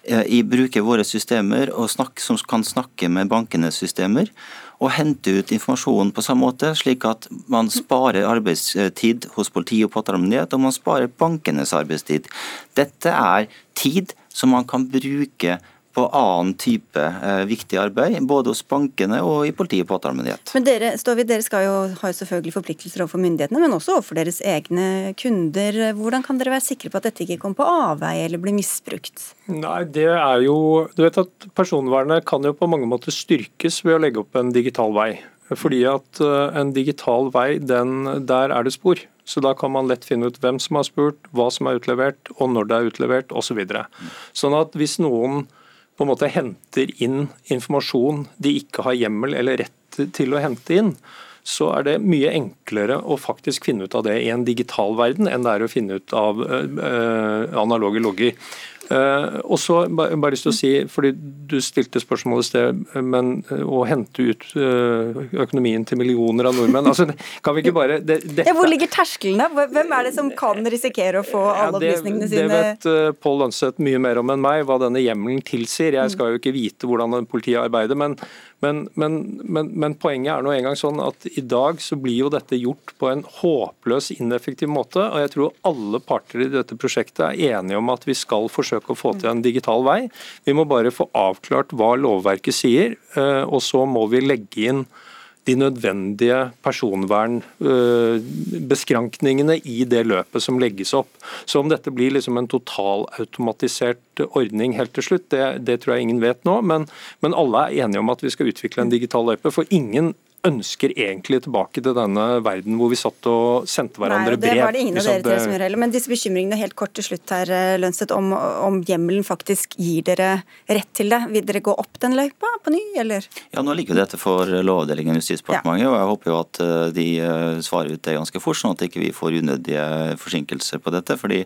eh, i bruker våre systemer og snakke, som kan snakke med bankenes systemer og hente ut informasjon på samme måte, slik at man sparer arbeidstid hos politi og påtalemyndighet, og man sparer bankenes arbeidstid. Dette er tid som man kan bruke på annen type eh, viktig arbeid, både hos bankene og i politi og påtalemyndighet. Men dere, Ståvid, dere skal jo ha selvfølgelig forpliktelser overfor myndighetene, men også overfor deres egne kunder. Hvordan kan dere være sikre på at dette ikke kommer på avveie eller blir misbrukt? Nei, det er jo, du vet at Personvernet kan jo på mange måter styrkes ved å legge opp en digital vei. Fordi at eh, en digital vei, den, der er det spor. Så da kan man lett finne ut hvem som har spurt, hva som er utlevert, og når det er utlevert osv. Så videre. sånn at hvis noen på en måte henter inn informasjon de ikke har hjemmel eller rett til å hente inn, så er det mye enklere å faktisk finne ut av det i en digital verden enn det er å finne ut av uh, analoge logger. Uh, og så bare, lyst til å si, fordi Du stilte spørsmål i sted, men uh, å hente ut uh, økonomien til millioner av nordmenn altså, kan vi ikke bare... Det, ja, hvor ligger terskelen da? Hvem er det som kan risikere å få alle opplysningene sine? Det vet uh, Pål Lønseth mye mer om enn meg, hva denne hjemmelen tilsier. Jeg skal jo ikke vite hvordan politiet arbeider, men, men, men, men, poenget er nå engang sånn at i dag så blir jo dette gjort på en håpløs ineffektiv måte. og Jeg tror alle parter i dette prosjektet er enige om at vi skal forsøke å få til en digital vei. Vi må bare få avklart hva lovverket sier, eh, og så må vi legge inn de nødvendige personvernbeskrankningene i det løpet som legges opp. Så om dette blir liksom en totalautomatisert ordning helt til slutt, det, det, tror jeg ingen vet nå. Men, men alle er enige om at vi skal utvikle en digital løype. For ingen ønsker egentlig tilbake til denne verden hvor vi satt og sendte hverandre brev. Nei, det var det ingen av dere tre som gjør heller. Men disse bekymringene helt kort til slutt her, Lønstedt, Lønseth, om, om hjemmelen faktisk gir dere rett til det. Vil dere gå opp den løypa på ny, eller? Ja, nå ligger jo dette for Lovavdelingen i Justisdepartementet, ja. og jeg håper jo at eh, de eh, svarer ut det ganske fort, sånn at ikke vi ikke får unødige forsinkelser på dette. fordi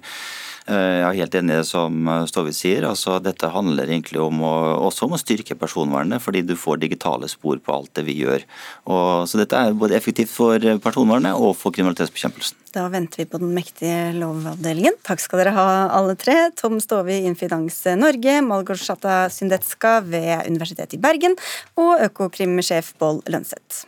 jeg er helt enig i det som Stovid sier. altså Dette handler egentlig om å, også om å styrke personvernet, fordi du får digitale spor på alt det vi gjør. Og, så dette er både effektivt for personvernet og for kriminalitetsbekjempelsen. Da venter vi på den mektige lovavdelingen. Takk skal dere ha alle tre. Tom Stovi i Infinans Norge, Malgorzata Syndetska ved Universitetet i Bergen og Økokrim-sjef Boll Lønseth.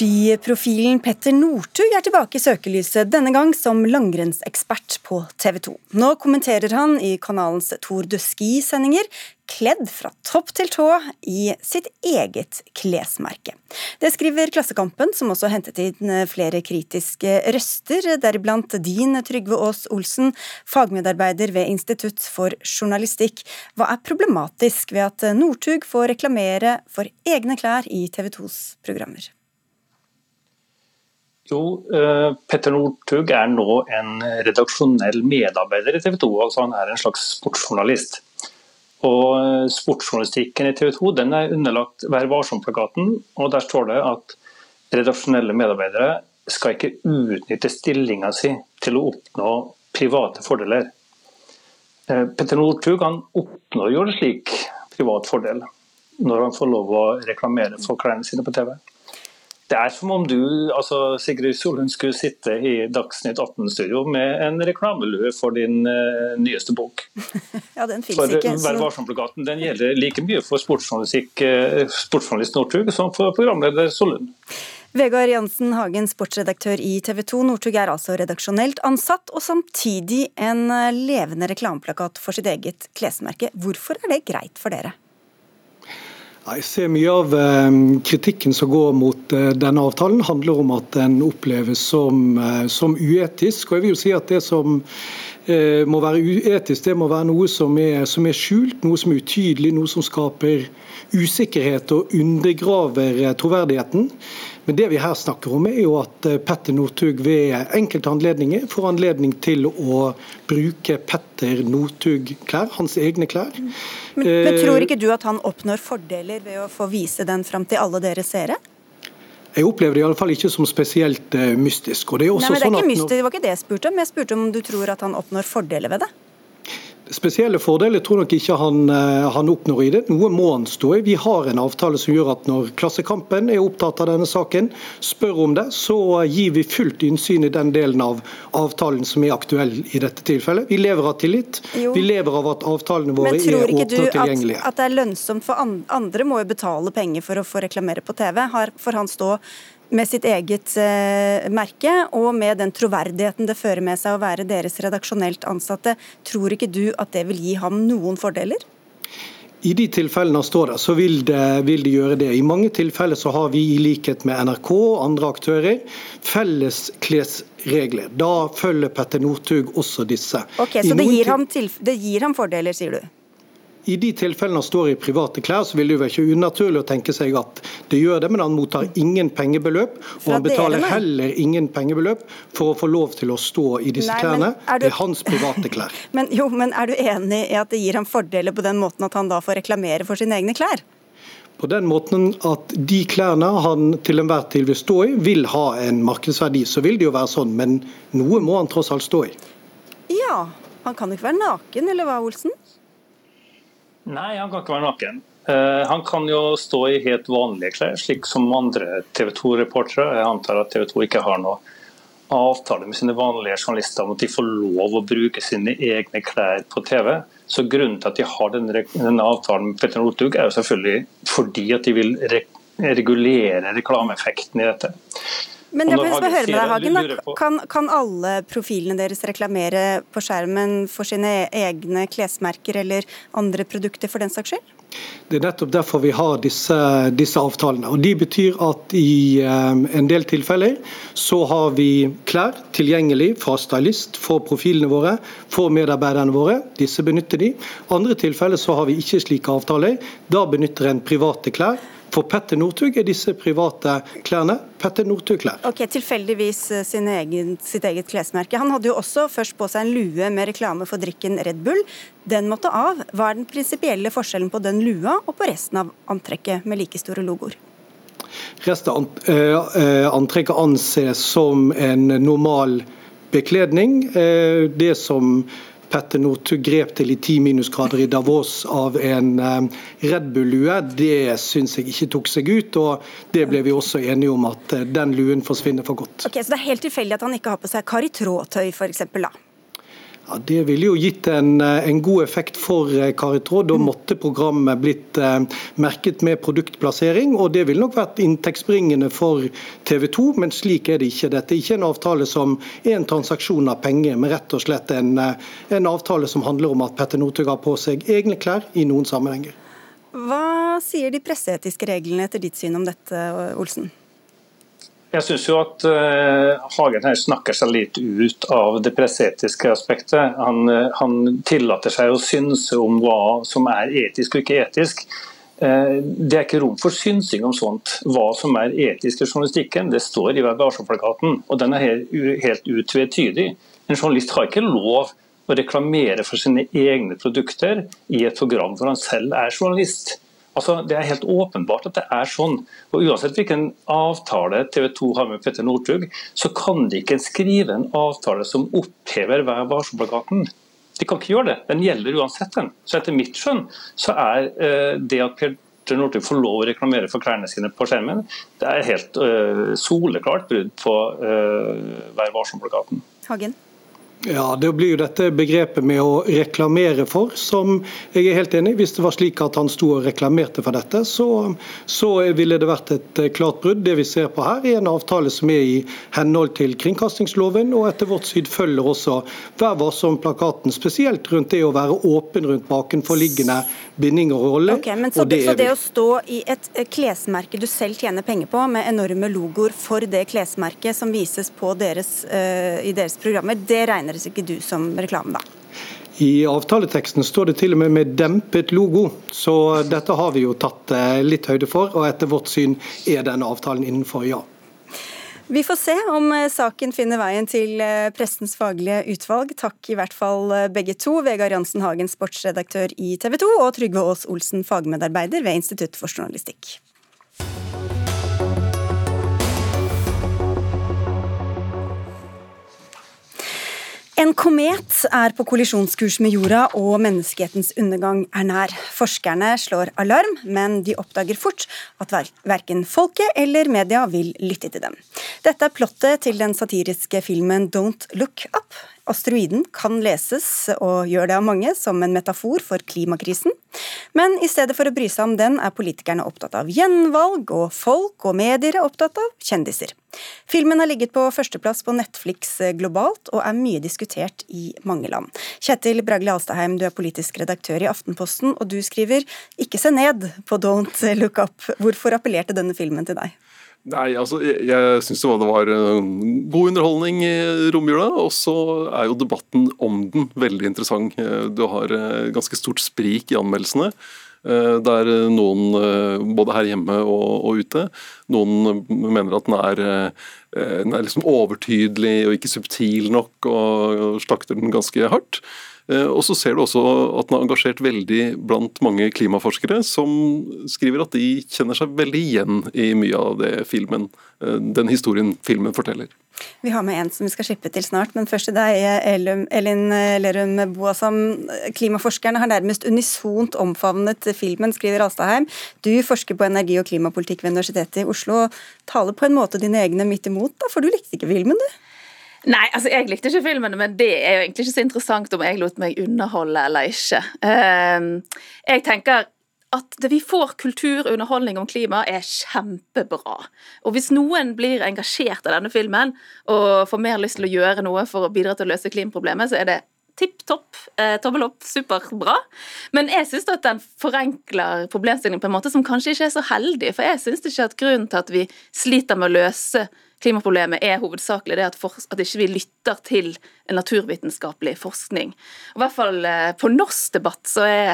Skiprofilen Petter Northug er tilbake i søkelyset, denne gang som langrennsekspert på TV 2. Nå kommenterer han i kanalens Tour de Ski-sendinger kledd fra topp til tå i sitt eget klesmerke. Det skriver Klassekampen, som også hentet inn flere kritiske røster, deriblant din Trygve Aas Olsen, fagmedarbeider ved Institutt for journalistikk. Hva er problematisk ved at Northug får reklamere for egne klær i TV 2s programmer? Jo, uh, Petter Northug er nå en redaksjonell medarbeider i TV 2. altså Han er en slags sportsjournalist. Og eh, Sportsjournalistikken i TV 2 den er underlagt Vær varsom-plakaten. og Der står det at redaksjonelle medarbeidere skal ikke utnytte stillinga si til å oppnå private fordeler. Uh, Petter Northug oppnår jo en slik privat fordel når han får lov å reklamere for klærne sine på TV. Det er som om du, altså Sigrid Solund, skulle sitte i Dagsnytt 18-studio med en reklamelue for din uh, nyeste bok. [LAUGHS] ja, den for, ikke. Vær varsom-plakaten den gjelder like mye for uh, sportsjournalist Northug som for programleder Solund. Vegard Jansen Hagen, sportsredaktør i TV 2. Northug er altså redaksjonelt ansatt, og samtidig en eh, levende reklameplakat for sitt eget klesmerke. Hvorfor er det greit for dere? Jeg ser Mye av eh, kritikken som går mot eh, denne avtalen, handler om at den oppleves som, eh, som uetisk. Og jeg vil jo si at Det som må være uetisk, det må være noe som er, som er, skjult, noe som er utydelig, noe som skaper usikkerhet og undergraver troverdigheten. Men det vi her snakker om, er jo at eh, Petter Northug ved enkelte anledninger får anledning til å bruke Petter Northug-klær, hans egne klær. Men, men tror eh, ikke du at han oppnår fordeler ved å få vise den fram til alle dere seere? Jeg opplever det i alle fall ikke som spesielt uh, mystisk. Og det, er også Nei, men det, er sånn ikke mystisk, det var ikke det jeg spurte om. Jeg spurte om du tror at han oppnår fordeler ved det? Spesielle fordeler tror nok ikke han, eh, han, oppnår i det. Noe må han stå i. Vi har en avtale som gjør at når Klassekampen er opptatt av denne saken, spør om det, så gir vi fullt innsyn i den delen av avtalen som er aktuell i dette tilfellet. Vi lever av tillit. Jo. Vi lever av at avtalene våre er åpne og tilgjengelige. Men tror ikke du at, det er lønnsomt for andre må jo betale penger for å få reklamere på TV? for han stå med sitt eget eh, merke, og med den troverdigheten det fører med seg å være deres redaksjonelt ansatte, tror ikke du at det vil gi ham noen fordeler? I de tilfellene han står der, så vil det, vil det, gjøre det. I mange tilfeller så har vi i likhet med NRK og andre aktører felles klesregler. Da følger Petter Northug også disse. Ok, Så det gir, ham det gir ham fordeler, sier du? I de tilfellene han står i private klær, så vil det jo være ikke unaturlig å tenke seg at det gjør det, men han mottar ingen pengebeløp. Og han betaler heller ingen pengebeløp for å få lov til å stå i disse Nei, klærne. Du... Det er hans private klær. [LAUGHS] men, jo, men er du enig i at det gir ham fordeler på den måten at han da får reklamere for sine egne klær? På den måten at de klærne han til enhver tid vil stå i, vil ha en markedsverdi. Så vil det jo være sånn, men noe må han tross alt stå i. Ja, han kan jo ikke være naken, eller hva, Olsen? Nei, han kan ikke være naken. Uh, han kan jo stå i helt vanlige klær, slik som andre TV 2-reportere. Jeg antar at TV 2 ikke har noe avtale med sine vanlige journalister om at de får lov å bruke sine egne klær på TV. Så Grunnen til at de har denne, denne avtalen med Petter Northug, er jo selvfølgelig fordi at de vil re regulere reklameeffekten i dette. Men jeg vil høre med deg, Hagen. Kan, kan, alle profilene deres reklamere på skjermen for sine egne klesmerker eller andre produkter for den saks skyld? Det er nettopp derfor vi har disse, disse avtalene. og De betyr at i um, en del tilfeller så har vi klær tilgjengelig fra stylist for profilene våre, for medarbeiderne våre. Disse benytter de. Andre tilfeller så har vi ikke slike avtaler. Da benytter en private klær for Petter Northug er disse private klærne Petter Northug-klær. Ok, Tilfeldigvis eh, egen, sitt eget klesmerke. Han hadde jo også først på seg en lue med reklame for drikken Red Bull. Den måtte av. Hva er den prinsipielle forskjellen på den lua og på resten av antrekket med like store logoer? Resten av eh, eh, antrekket anses som en normal bekledning. Det som Petter Northug grep til i ti minusgrader i Davos av en eh, Red Bull-lue, det syns jeg ikke tok seg ut. og Det ble vi også enige om at eh, den luen forsvinner for godt. Ok, Så det er helt tilfeldig at han ikke har på seg Kari Traa-tøy f.eks. Ja, Det ville jo gitt en, eh, en, god effekt for Kari Tråd, Da måtte programmet blitt eh, merket med produktplassering, og det ville nok vært inntektsbringende for TV 2, men slik er det ikke. Dette er ikke en avtale som er en transaksjon av penger, men rett og slett en, eh, en avtale som handler om at Petter Northug har på seg egne klær i noen sammenhenger. Hva sier de presseetiske reglene etter ditt syn om dette, Olsen? Jeg syns jo at uh, Hagen her snakker seg litt ut av det presseetiske aspektet. Han, uh, han, tillater seg å synse om hva som er etisk og ikke etisk. Uh, det er ikke rom for synsing om sånt. Hva som er etisk i journalistikken, det står i Vær og den er helt, helt utvetydig. En journalist har ikke lov å reklamere for sine egne produkter i et program hvor han selv er journalist. Altså, Det er helt åpenbart at det er sånn. Og Uansett hvilken avtale TV 2 har med Petter Northug, så kan de ikke skrive en avtale som opphever Vær varsom-plakaten. De kan ikke gjøre det. Den gjelder uansett. den. Så etter mitt skjønn så er uh, det at Petter Northug får lov å reklamere for klærne sine på skjermen, det er helt uh, soleklart brudd på uh, Vær varsom-plakaten. Hagen? Ja, Det blir jo dette begrepet med å reklamere for, som jeg er helt enig i. Hvis det var slik at han sto og reklamerte for dette, så, så, ville det vært et eh, klart brudd. Det vi ser på her, er en avtale som er i henhold til kringkastingsloven, og etter vårt syd følger også Vær varsom-plakaten, spesielt rundt det å være åpen rundt bakenforliggende binding og rolle. Okay, men så, det, så det å stå i et eh, klesmerke du selv tjener penger på, med enorme logoer for det klesmerket som vises deres, uh, i deres programmer, det regner regnes ikke du som reklame, da? I avtaleteksten står det til og med med dempet logo, så dette har vi jo tatt eh, litt høyde for. Og etter vårt syn er denne avtalen innenfor, ja. Vi får se om eh, saken finner veien til eh, pressens faglige utvalg. Takk i hvert fall begge to, Vegard Jansen Hagen, sportsredaktør i TV 2, og Trygve Aas Olsen, fagmedarbeider ved Institutt for journalistikk. En komet er på kollisjonskurs med jorda, og menneskehetens undergang er nær. Forskerne slår alarm, men de oppdager fort at verken folket eller media vil lytte til dem. Dette er plottet til den satiriske filmen Don't Look Up. Asteroiden kan leses, og gjør det av mange, som en metafor for klimakrisen. Men i stedet for å bry seg om den, er politikerne opptatt av gjenvalg, og folk og medier er opptatt av kjendiser. Filmen har ligget på førsteplass på Netflix globalt, og er mye diskutert i mange land. Kjetil Bragle Alstaheim, du er politisk redaktør i Aftenposten, og du skriver 'Ikke se ned' på Don't Look Up. Hvorfor appellerte denne filmen til deg? Nei, altså, Jeg, jeg syns det var god underholdning i romjula. Og så er jo debatten om den veldig interessant. Du har ganske stort sprik i anmeldelsene. Der noen, både her hjemme og, og ute, noen mener at den er, den er liksom overtydelig og ikke subtil nok, og slakter den ganske hardt. Og så ser du også at den er engasjert veldig blant mange klimaforskere, som skriver at de kjenner seg veldig igjen i mye av det filmen, den historien filmen forteller. Vi har med en som vi skal slippe til snart, men først til deg, Elin Lerum Boasam. Klimaforskerne har nærmest unisont omfavnet filmen, skriver Alstadheim. Du forsker på energi- og klimapolitikk ved Universitetet i Oslo, taler på en måte dine egne midt imot, da, for du likte ikke filmen, du? Nei, altså jeg likte ikke filmene, men det er jo egentlig ikke så interessant om jeg lot meg underholde eller ikke. Jeg tenker at det vi får kultur og underholdning om klima, er kjempebra. Og hvis noen blir engasjert av denne filmen og får mer lyst til å gjøre noe for å bidra til å løse klimaproblemet, så er det tipp topp, eh, tommel opp, superbra. Men jeg syns at den forenkler problemstillingen på en måte som kanskje ikke er så heldig. For jeg syns ikke at grunnen til at vi sliter med å løse klimaproblemet er hovedsakelig det at, for, at ikke vi lytter til naturvitenskapelig forskning. I hvert fall eh, på norsk debatt så er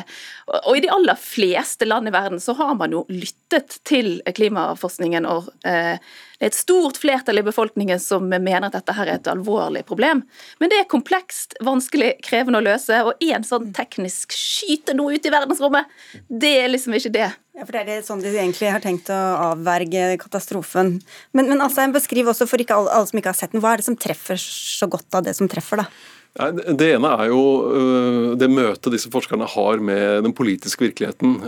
Og i de aller fleste land i verden så har man jo lyttet til klimaforskningen. og eh, det er et stort flertall i befolkningen som mener at dette her er et alvorlig problem. Men det er komplekst, vanskelig, krevende å løse. Og én sånn teknisk skyte noe ut i verdensrommet, det er liksom ikke det. Ja, for Det er det sånn de egentlig har tenkt å avverge katastrofen. Men, men altså, beskriv også for alle, alle som ikke har sett den, hva er det som treffer så godt av det som treffer, da? Det ene er jo det møtet disse forskerne har med den politiske virkeligheten.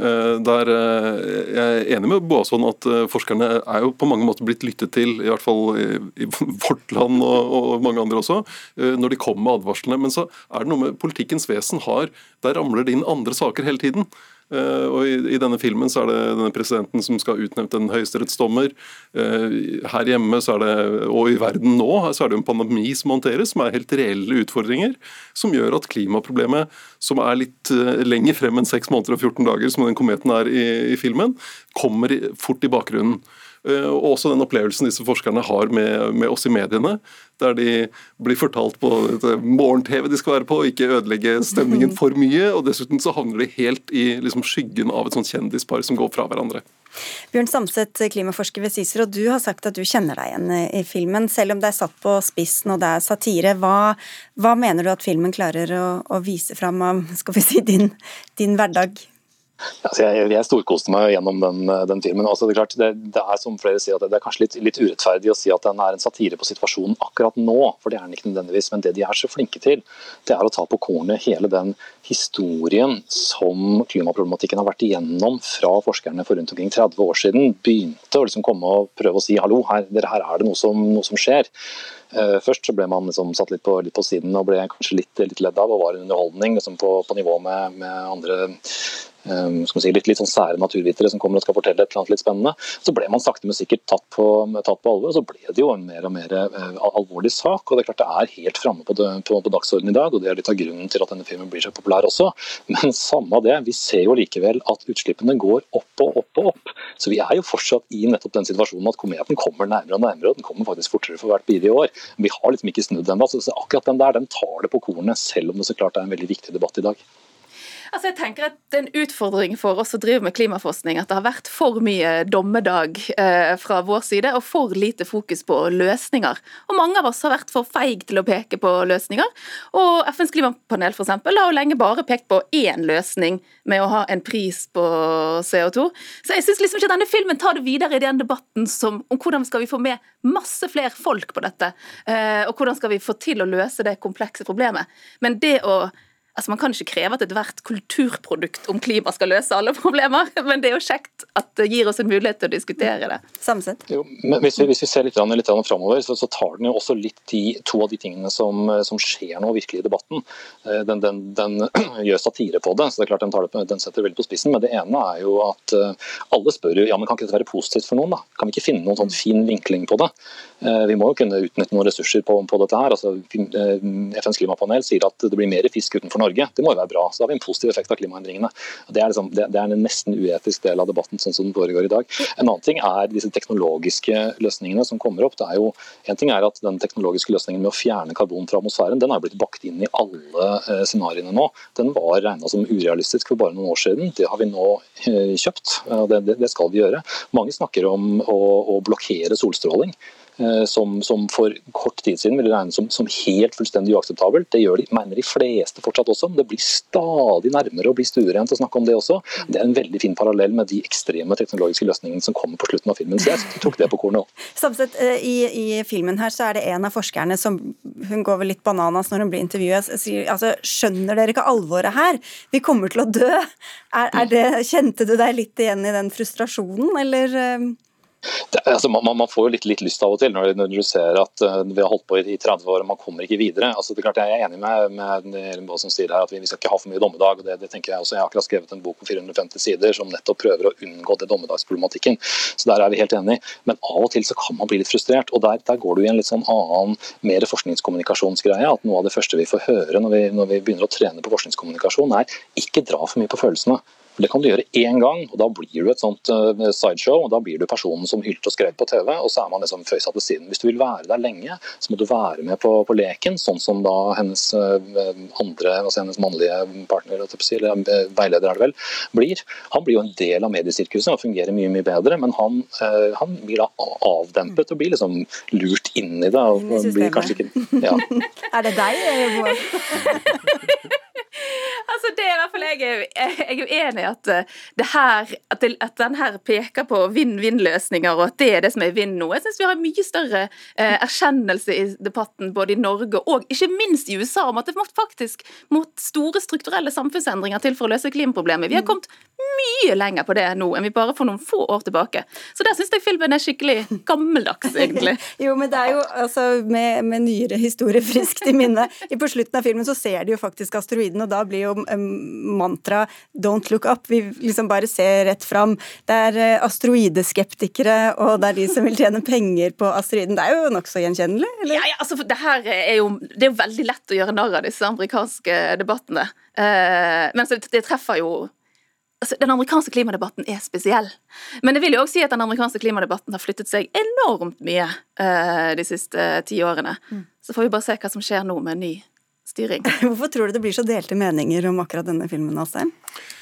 Der Jeg er enig med Boasson at forskerne er jo på mange måter blitt lyttet til, i hvert fall i [LAUGHS] vårt land og mange andre også, når de kommer med advarslene. Men så er det noe med politikkens vesen har Der ramler det inn andre saker hele tiden. Og i, denne filmen så er det denne presidenten som skal utnevne en høyesterettsdommer. Her hjemme så er det, og i verden nå så er det en pandemi som håndteres, som er helt reelle utfordringer. Som gjør at klimaproblemet, som er litt lenger frem enn 6 måneder og 14 dager, som den kometen er i, i filmen, kommer fort i bakgrunnen. Og også den opplevelsen disse forskerne har med, med oss i mediene, der de blir fortalt på morgen-TV de skal være på, ikke ødelegge stemningen for mye. og Dessuten så havner de helt i liksom, skyggen av et sånt kjendispar som går fra hverandre. Bjørn Samset, klimaforsker ved CICERO, du har sagt at du kjenner deg igjen i filmen. Selv om det er satt på spissen og det er satire, hva, hva mener du at filmen klarer å, å vise fram av skal vi si, din, din hverdag? Altså jeg, jeg storkoste meg gjennom den, den filmen. Altså det, er klart, det, det, er som flere sier, det er kanskje litt, litt, urettferdig å si at den er en satire på situasjonen akkurat nå, for det er den ikke nødvendigvis. Men det de er så flinke til, det er å ta på kornet hele den historien som klimaproblematikken har vært igjennom fra forskerne for rundt omkring 30 år siden. Begynte å liksom komme og prøve å si hallo, her, her er det noe som, noe som skjer. Uh, først så ble man liksom satt litt på, litt på, siden og ble kanskje litt, litt ledd av og var en underholdning liksom på, på, nivå med, med andre si, litt, litt sånn sære naturvitere som kommer og skal fortelle et eller annet litt spennende. Så ble man sakte, men sikkert tatt på, tatt på alvor, og så ble det jo en mer og mer uh, alvorlig sak. og Det er klart det er helt framme på, på, på dagsordenen i dag, og det er litt av grunnen til at denne filmen blir så populær også. Men samme det, vi ser jo likevel at utslippene går opp og opp og opp. Så vi er jo fortsatt i nettopp den situasjonen at kometen kommer nærmere og nærmere, og den kommer faktisk fortere for hvert bidige år. Vi har liksom ikke snudd ennå. Så akkurat den der den tar det på kornet, selv om det så klart er en veldig viktig debatt i dag. Altså jeg tenker at Det er en utfordring for oss som driver med klimaforskning at det har vært for mye dommedag eh, fra vår side og for lite fokus på løsninger. Og Mange av oss har vært for feige til å peke på løsninger. Og FNs klimapanel for eksempel, har jo lenge bare pekt på én løsning med å ha en pris på CO2. Så jeg syns liksom ikke denne filmen tar det videre i den debatten som, om hvordan skal vi få med masse flere folk på dette, eh, og hvordan skal vi få til å løse det komplekse problemet. Men det å Altså Man kan ikke kreve at ethvert kulturprodukt om klima skal løse alle problemer, [LAUGHS] men det er jo kjekt at det gir oss en mulighet til å diskutere det. Samsett. Jo, men hvis vi, hvis vi ser litt, litt framover, så, så, tar den jo også litt de, to av de tingene som, som skjer nå virkelig i debatten. Eh, den, den, den, [CLEARS THROAT] gjør satire på det, så det er klart den, det, den, setter det veldig på spissen. Men det ene er jo at eh, alle spør jo ja, men kan ikke dette være positivt for noen. da? Kan vi ikke finne noen sånn fin vinkling på det? Eh, vi må jo kunne utnytte noen ressurser på, på dette her. Altså, FNs klimapanel sier at det blir mer fisk utenfor Norge Norge. Det må jo være bra. Så har vi en positiv effekt av klimaendringene. Det er, liksom, det, det er en nesten uetisk del av debatten sånn som den foregår i dag. En annen ting er disse teknologiske løsningene som kommer opp. Det er jo, en ting er at Den teknologiske løsningen med å fjerne karbon fra atmosfæren den er blitt bakt inn i alle eh, scenarioene nå. Den var regna som urealistisk for bare noen år siden. Det har vi nå eh, kjøpt. Det, det, skal vi gjøre. Mange snakker om å, å blokkere solstråling. Eh, som, som, for kort tid siden ville regnes som, som, helt fullstendig uakseptabelt. Det gjør de, mener de fleste fortsatt også. men Det blir stadig nærmere å bli stuerent å snakke om det også. Det er en veldig fin parallell med de ekstreme teknologiske løsningene som kommer på slutten av filmen. Så jeg tok det på kornet. Samtidig, eh, i, i, filmen her så er det en av forskerne som hun går vel litt bananas når hun blir intervjuet. Sier altså skjønner dere ikke alvoret her? Vi kommer til å dø. Er, er det, kjente du deg litt igjen i den frustrasjonen, eller? Det, altså, man, man, får jo litt, litt, lyst av og til når, når du ser at uh, vi har holdt på i, i 30 år og man kommer ikke videre. Altså, det er klart Jeg er enig med, med Elin som sier her at vi, vi, skal ikke ha for mye dommedag. og det, det, tenker Jeg også. Jeg har akkurat skrevet en bok på 450 sider som nettopp prøver å unngå det dommedagsproblematikken. Så Der er vi helt enige. Men av og til så kan man bli litt frustrert. og Der, der går du i en litt sånn annen, mer forskningskommunikasjonsgreie. at Noe av det første vi får høre når vi, når vi begynner å trene på forskningskommunikasjon, er ikke dra for mye på følelsene. Det kan du gjøre én gang, og da blir du et sånt uh, sideshow. og Da blir du personen som hylte og skrev på TV, og så er man liksom føysatt til siden. Hvis du vil være der lenge, så må du være med på, på leken, sånn som da hennes uh, andre, altså hennes mannlige partner, eller uh, veileder er det vel, blir. Han blir jo en del av mediesirkuset og fungerer mye mye bedre, men han, han blir da avdempet og blir liksom lurt inn i det. og blir kanskje ikke... Ja. [LAUGHS] er det deg? [LAUGHS] altså det er i hvert fall jeg, er, jeg er uenig i at, eh, det her, at, det, at den her peker på vinn-vinn-løsninger, og at det er det som er vinn nå. Jeg syns vi har en mye større eh, erkjennelse i debatten både i Norge og ikke minst i USA om at det faktisk må store strukturelle samfunnsendringer til for å løse klimaproblemet. Vi har kommet mye lenger på det nå enn vi bare for noen få år tilbake. Så der syns jeg filmen er skikkelig gammeldags, egentlig. [LAUGHS] jo, men det er jo altså med, med nyere historie friskt i minne. På slutten av filmen så ser de jo faktisk asteroiden, og da blir jo mantra 'don't look up'. Vi liksom bare ser rett fram. Det er eh, asteroideskeptikere, og det er de som vil tjene penger på asteroiden. Det er jo nokså gjenkjennelig? eller? Ja, ja, altså det her er jo, det er jo veldig lett å gjøre narr av disse amerikanske debattene. Eh, men det, det treffer jo altså, Den amerikanske klimadebatten er spesiell. Men det vil jo også si at den amerikanske klimadebatten har flyttet seg enormt mye uh, de siste ti årene. Mm. Så får vi bare se hva som skjer nå med ny styring. [LAUGHS] Hvorfor tror du det blir så delte meninger om akkurat denne filmen, Asheim? Ehm,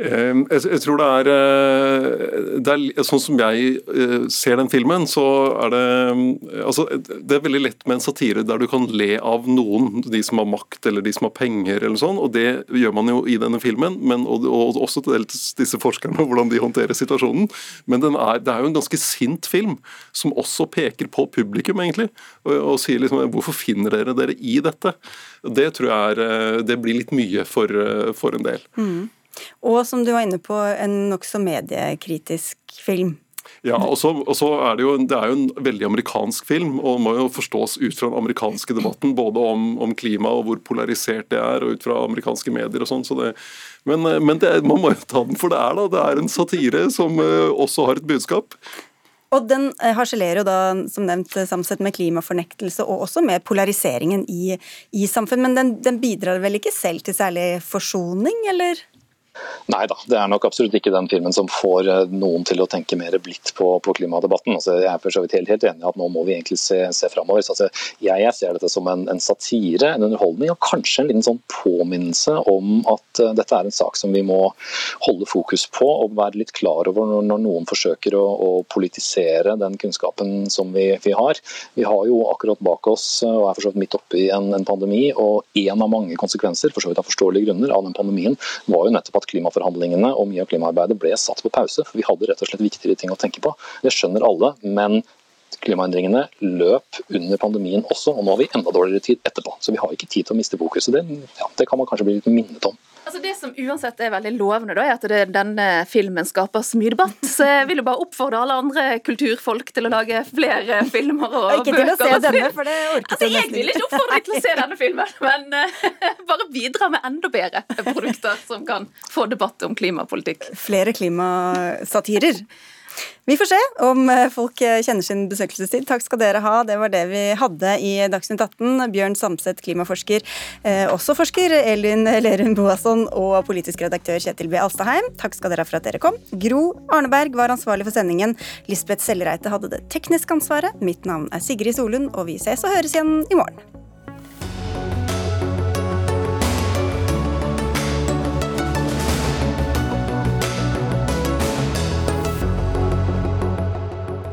jeg tror det er, eh, det er, Sånn som jeg eh, ser den filmen, så er det eh, altså, Det er veldig lett med en satire der du kan le av noen, de som har makt eller de som har penger, eller sånn, og det gjør man jo i denne filmen. Men, og, og også til disse forskerne, hvordan de håndterer situasjonen. Men er, det er jo en ganske sint film, som også peker på publikum, egentlig. Og, og sier liksom Hvorfor finner dere dere i dette? Det tror jeg er, det blir litt mye for, for en del. Mm. Og som du var inne på, en nokså mediekritisk film. Ja, og så, er det jo det er jo en veldig amerikansk film, og må jo forstås ut fra den amerikanske debatten. Både om, om klima og hvor polarisert det er, og ut fra amerikanske medier og sånn. Så men, men det, man må jo ta den for det er, da. Det er en satire som uh, også har et budskap. Og den eh, harselerer jo da, som nevnt, samsett med klimafornektelse og også med polariseringen i, i samfunn. Men den, den bidrar vel ikke selv til særlig forsoning, eller? Nei da, det er nok absolutt ikke den filmen som får eh, noen til å tenke mer blidt på, på klimadebatten. Altså, jeg er for så vidt helt, helt enig i at nå må vi egentlig se, se framover. Altså, jeg, jeg, ser dette som en, en, satire, en underholdning og kanskje en liten sånn påminnelse om at uh, dette er en sak som vi må holde fokus på og være litt klar over når, når noen forsøker å, å, politisere den kunnskapen som vi, vi, har. Vi har jo akkurat bak oss eh, og er for så vidt midt oppe i en, en pandemi, og en av mange konsekvenser for så vidt av forståelige grunner av den pandemien var jo nettopp at klimaforhandlingene og mye av klimaarbeidet ble satt på pause. for Vi hadde rett og slett viktigere ting å tenke på. Det skjønner alle, men klimaendringene løp under pandemien også, og nå har vi enda dårligere tid etterpå. Så vi har ikke tid til å miste fokuset. Det, ja, det kan man kanskje bli litt minnet om. Altså Det som uansett er veldig lovende, da, er at det, denne filmen skaper så mye debatt. Så jeg vil jo bare oppfordre alle andre kulturfolk til å lage flere filmer og Ikke til å se denne, for det orket altså, jeg Jeg vil ikke oppfordre deg til å se denne filmen, men uh, bare bidra med enda bedre produkter som kan få debatt om klimapolitikk. Flere klimasatirer. Vi får se om eh, folk eh, kjenner sin besøkelsestid. Takk skal dere ha. Det var det vi hadde i Dagsnytt 18. Bjørn Samset, klimaforsker, eh, også forsker, Elin Lerum Boasson og politisk redaktør Kjetil B. Alstaheim. Takk skal dere ha for at dere kom. Gro Arneberg var ansvarlig for sendingen. Lisbeth Sellereite hadde det tekniske ansvaret. Mitt navn er Sigrid Solund, og vi ses og høres igjen i morgen.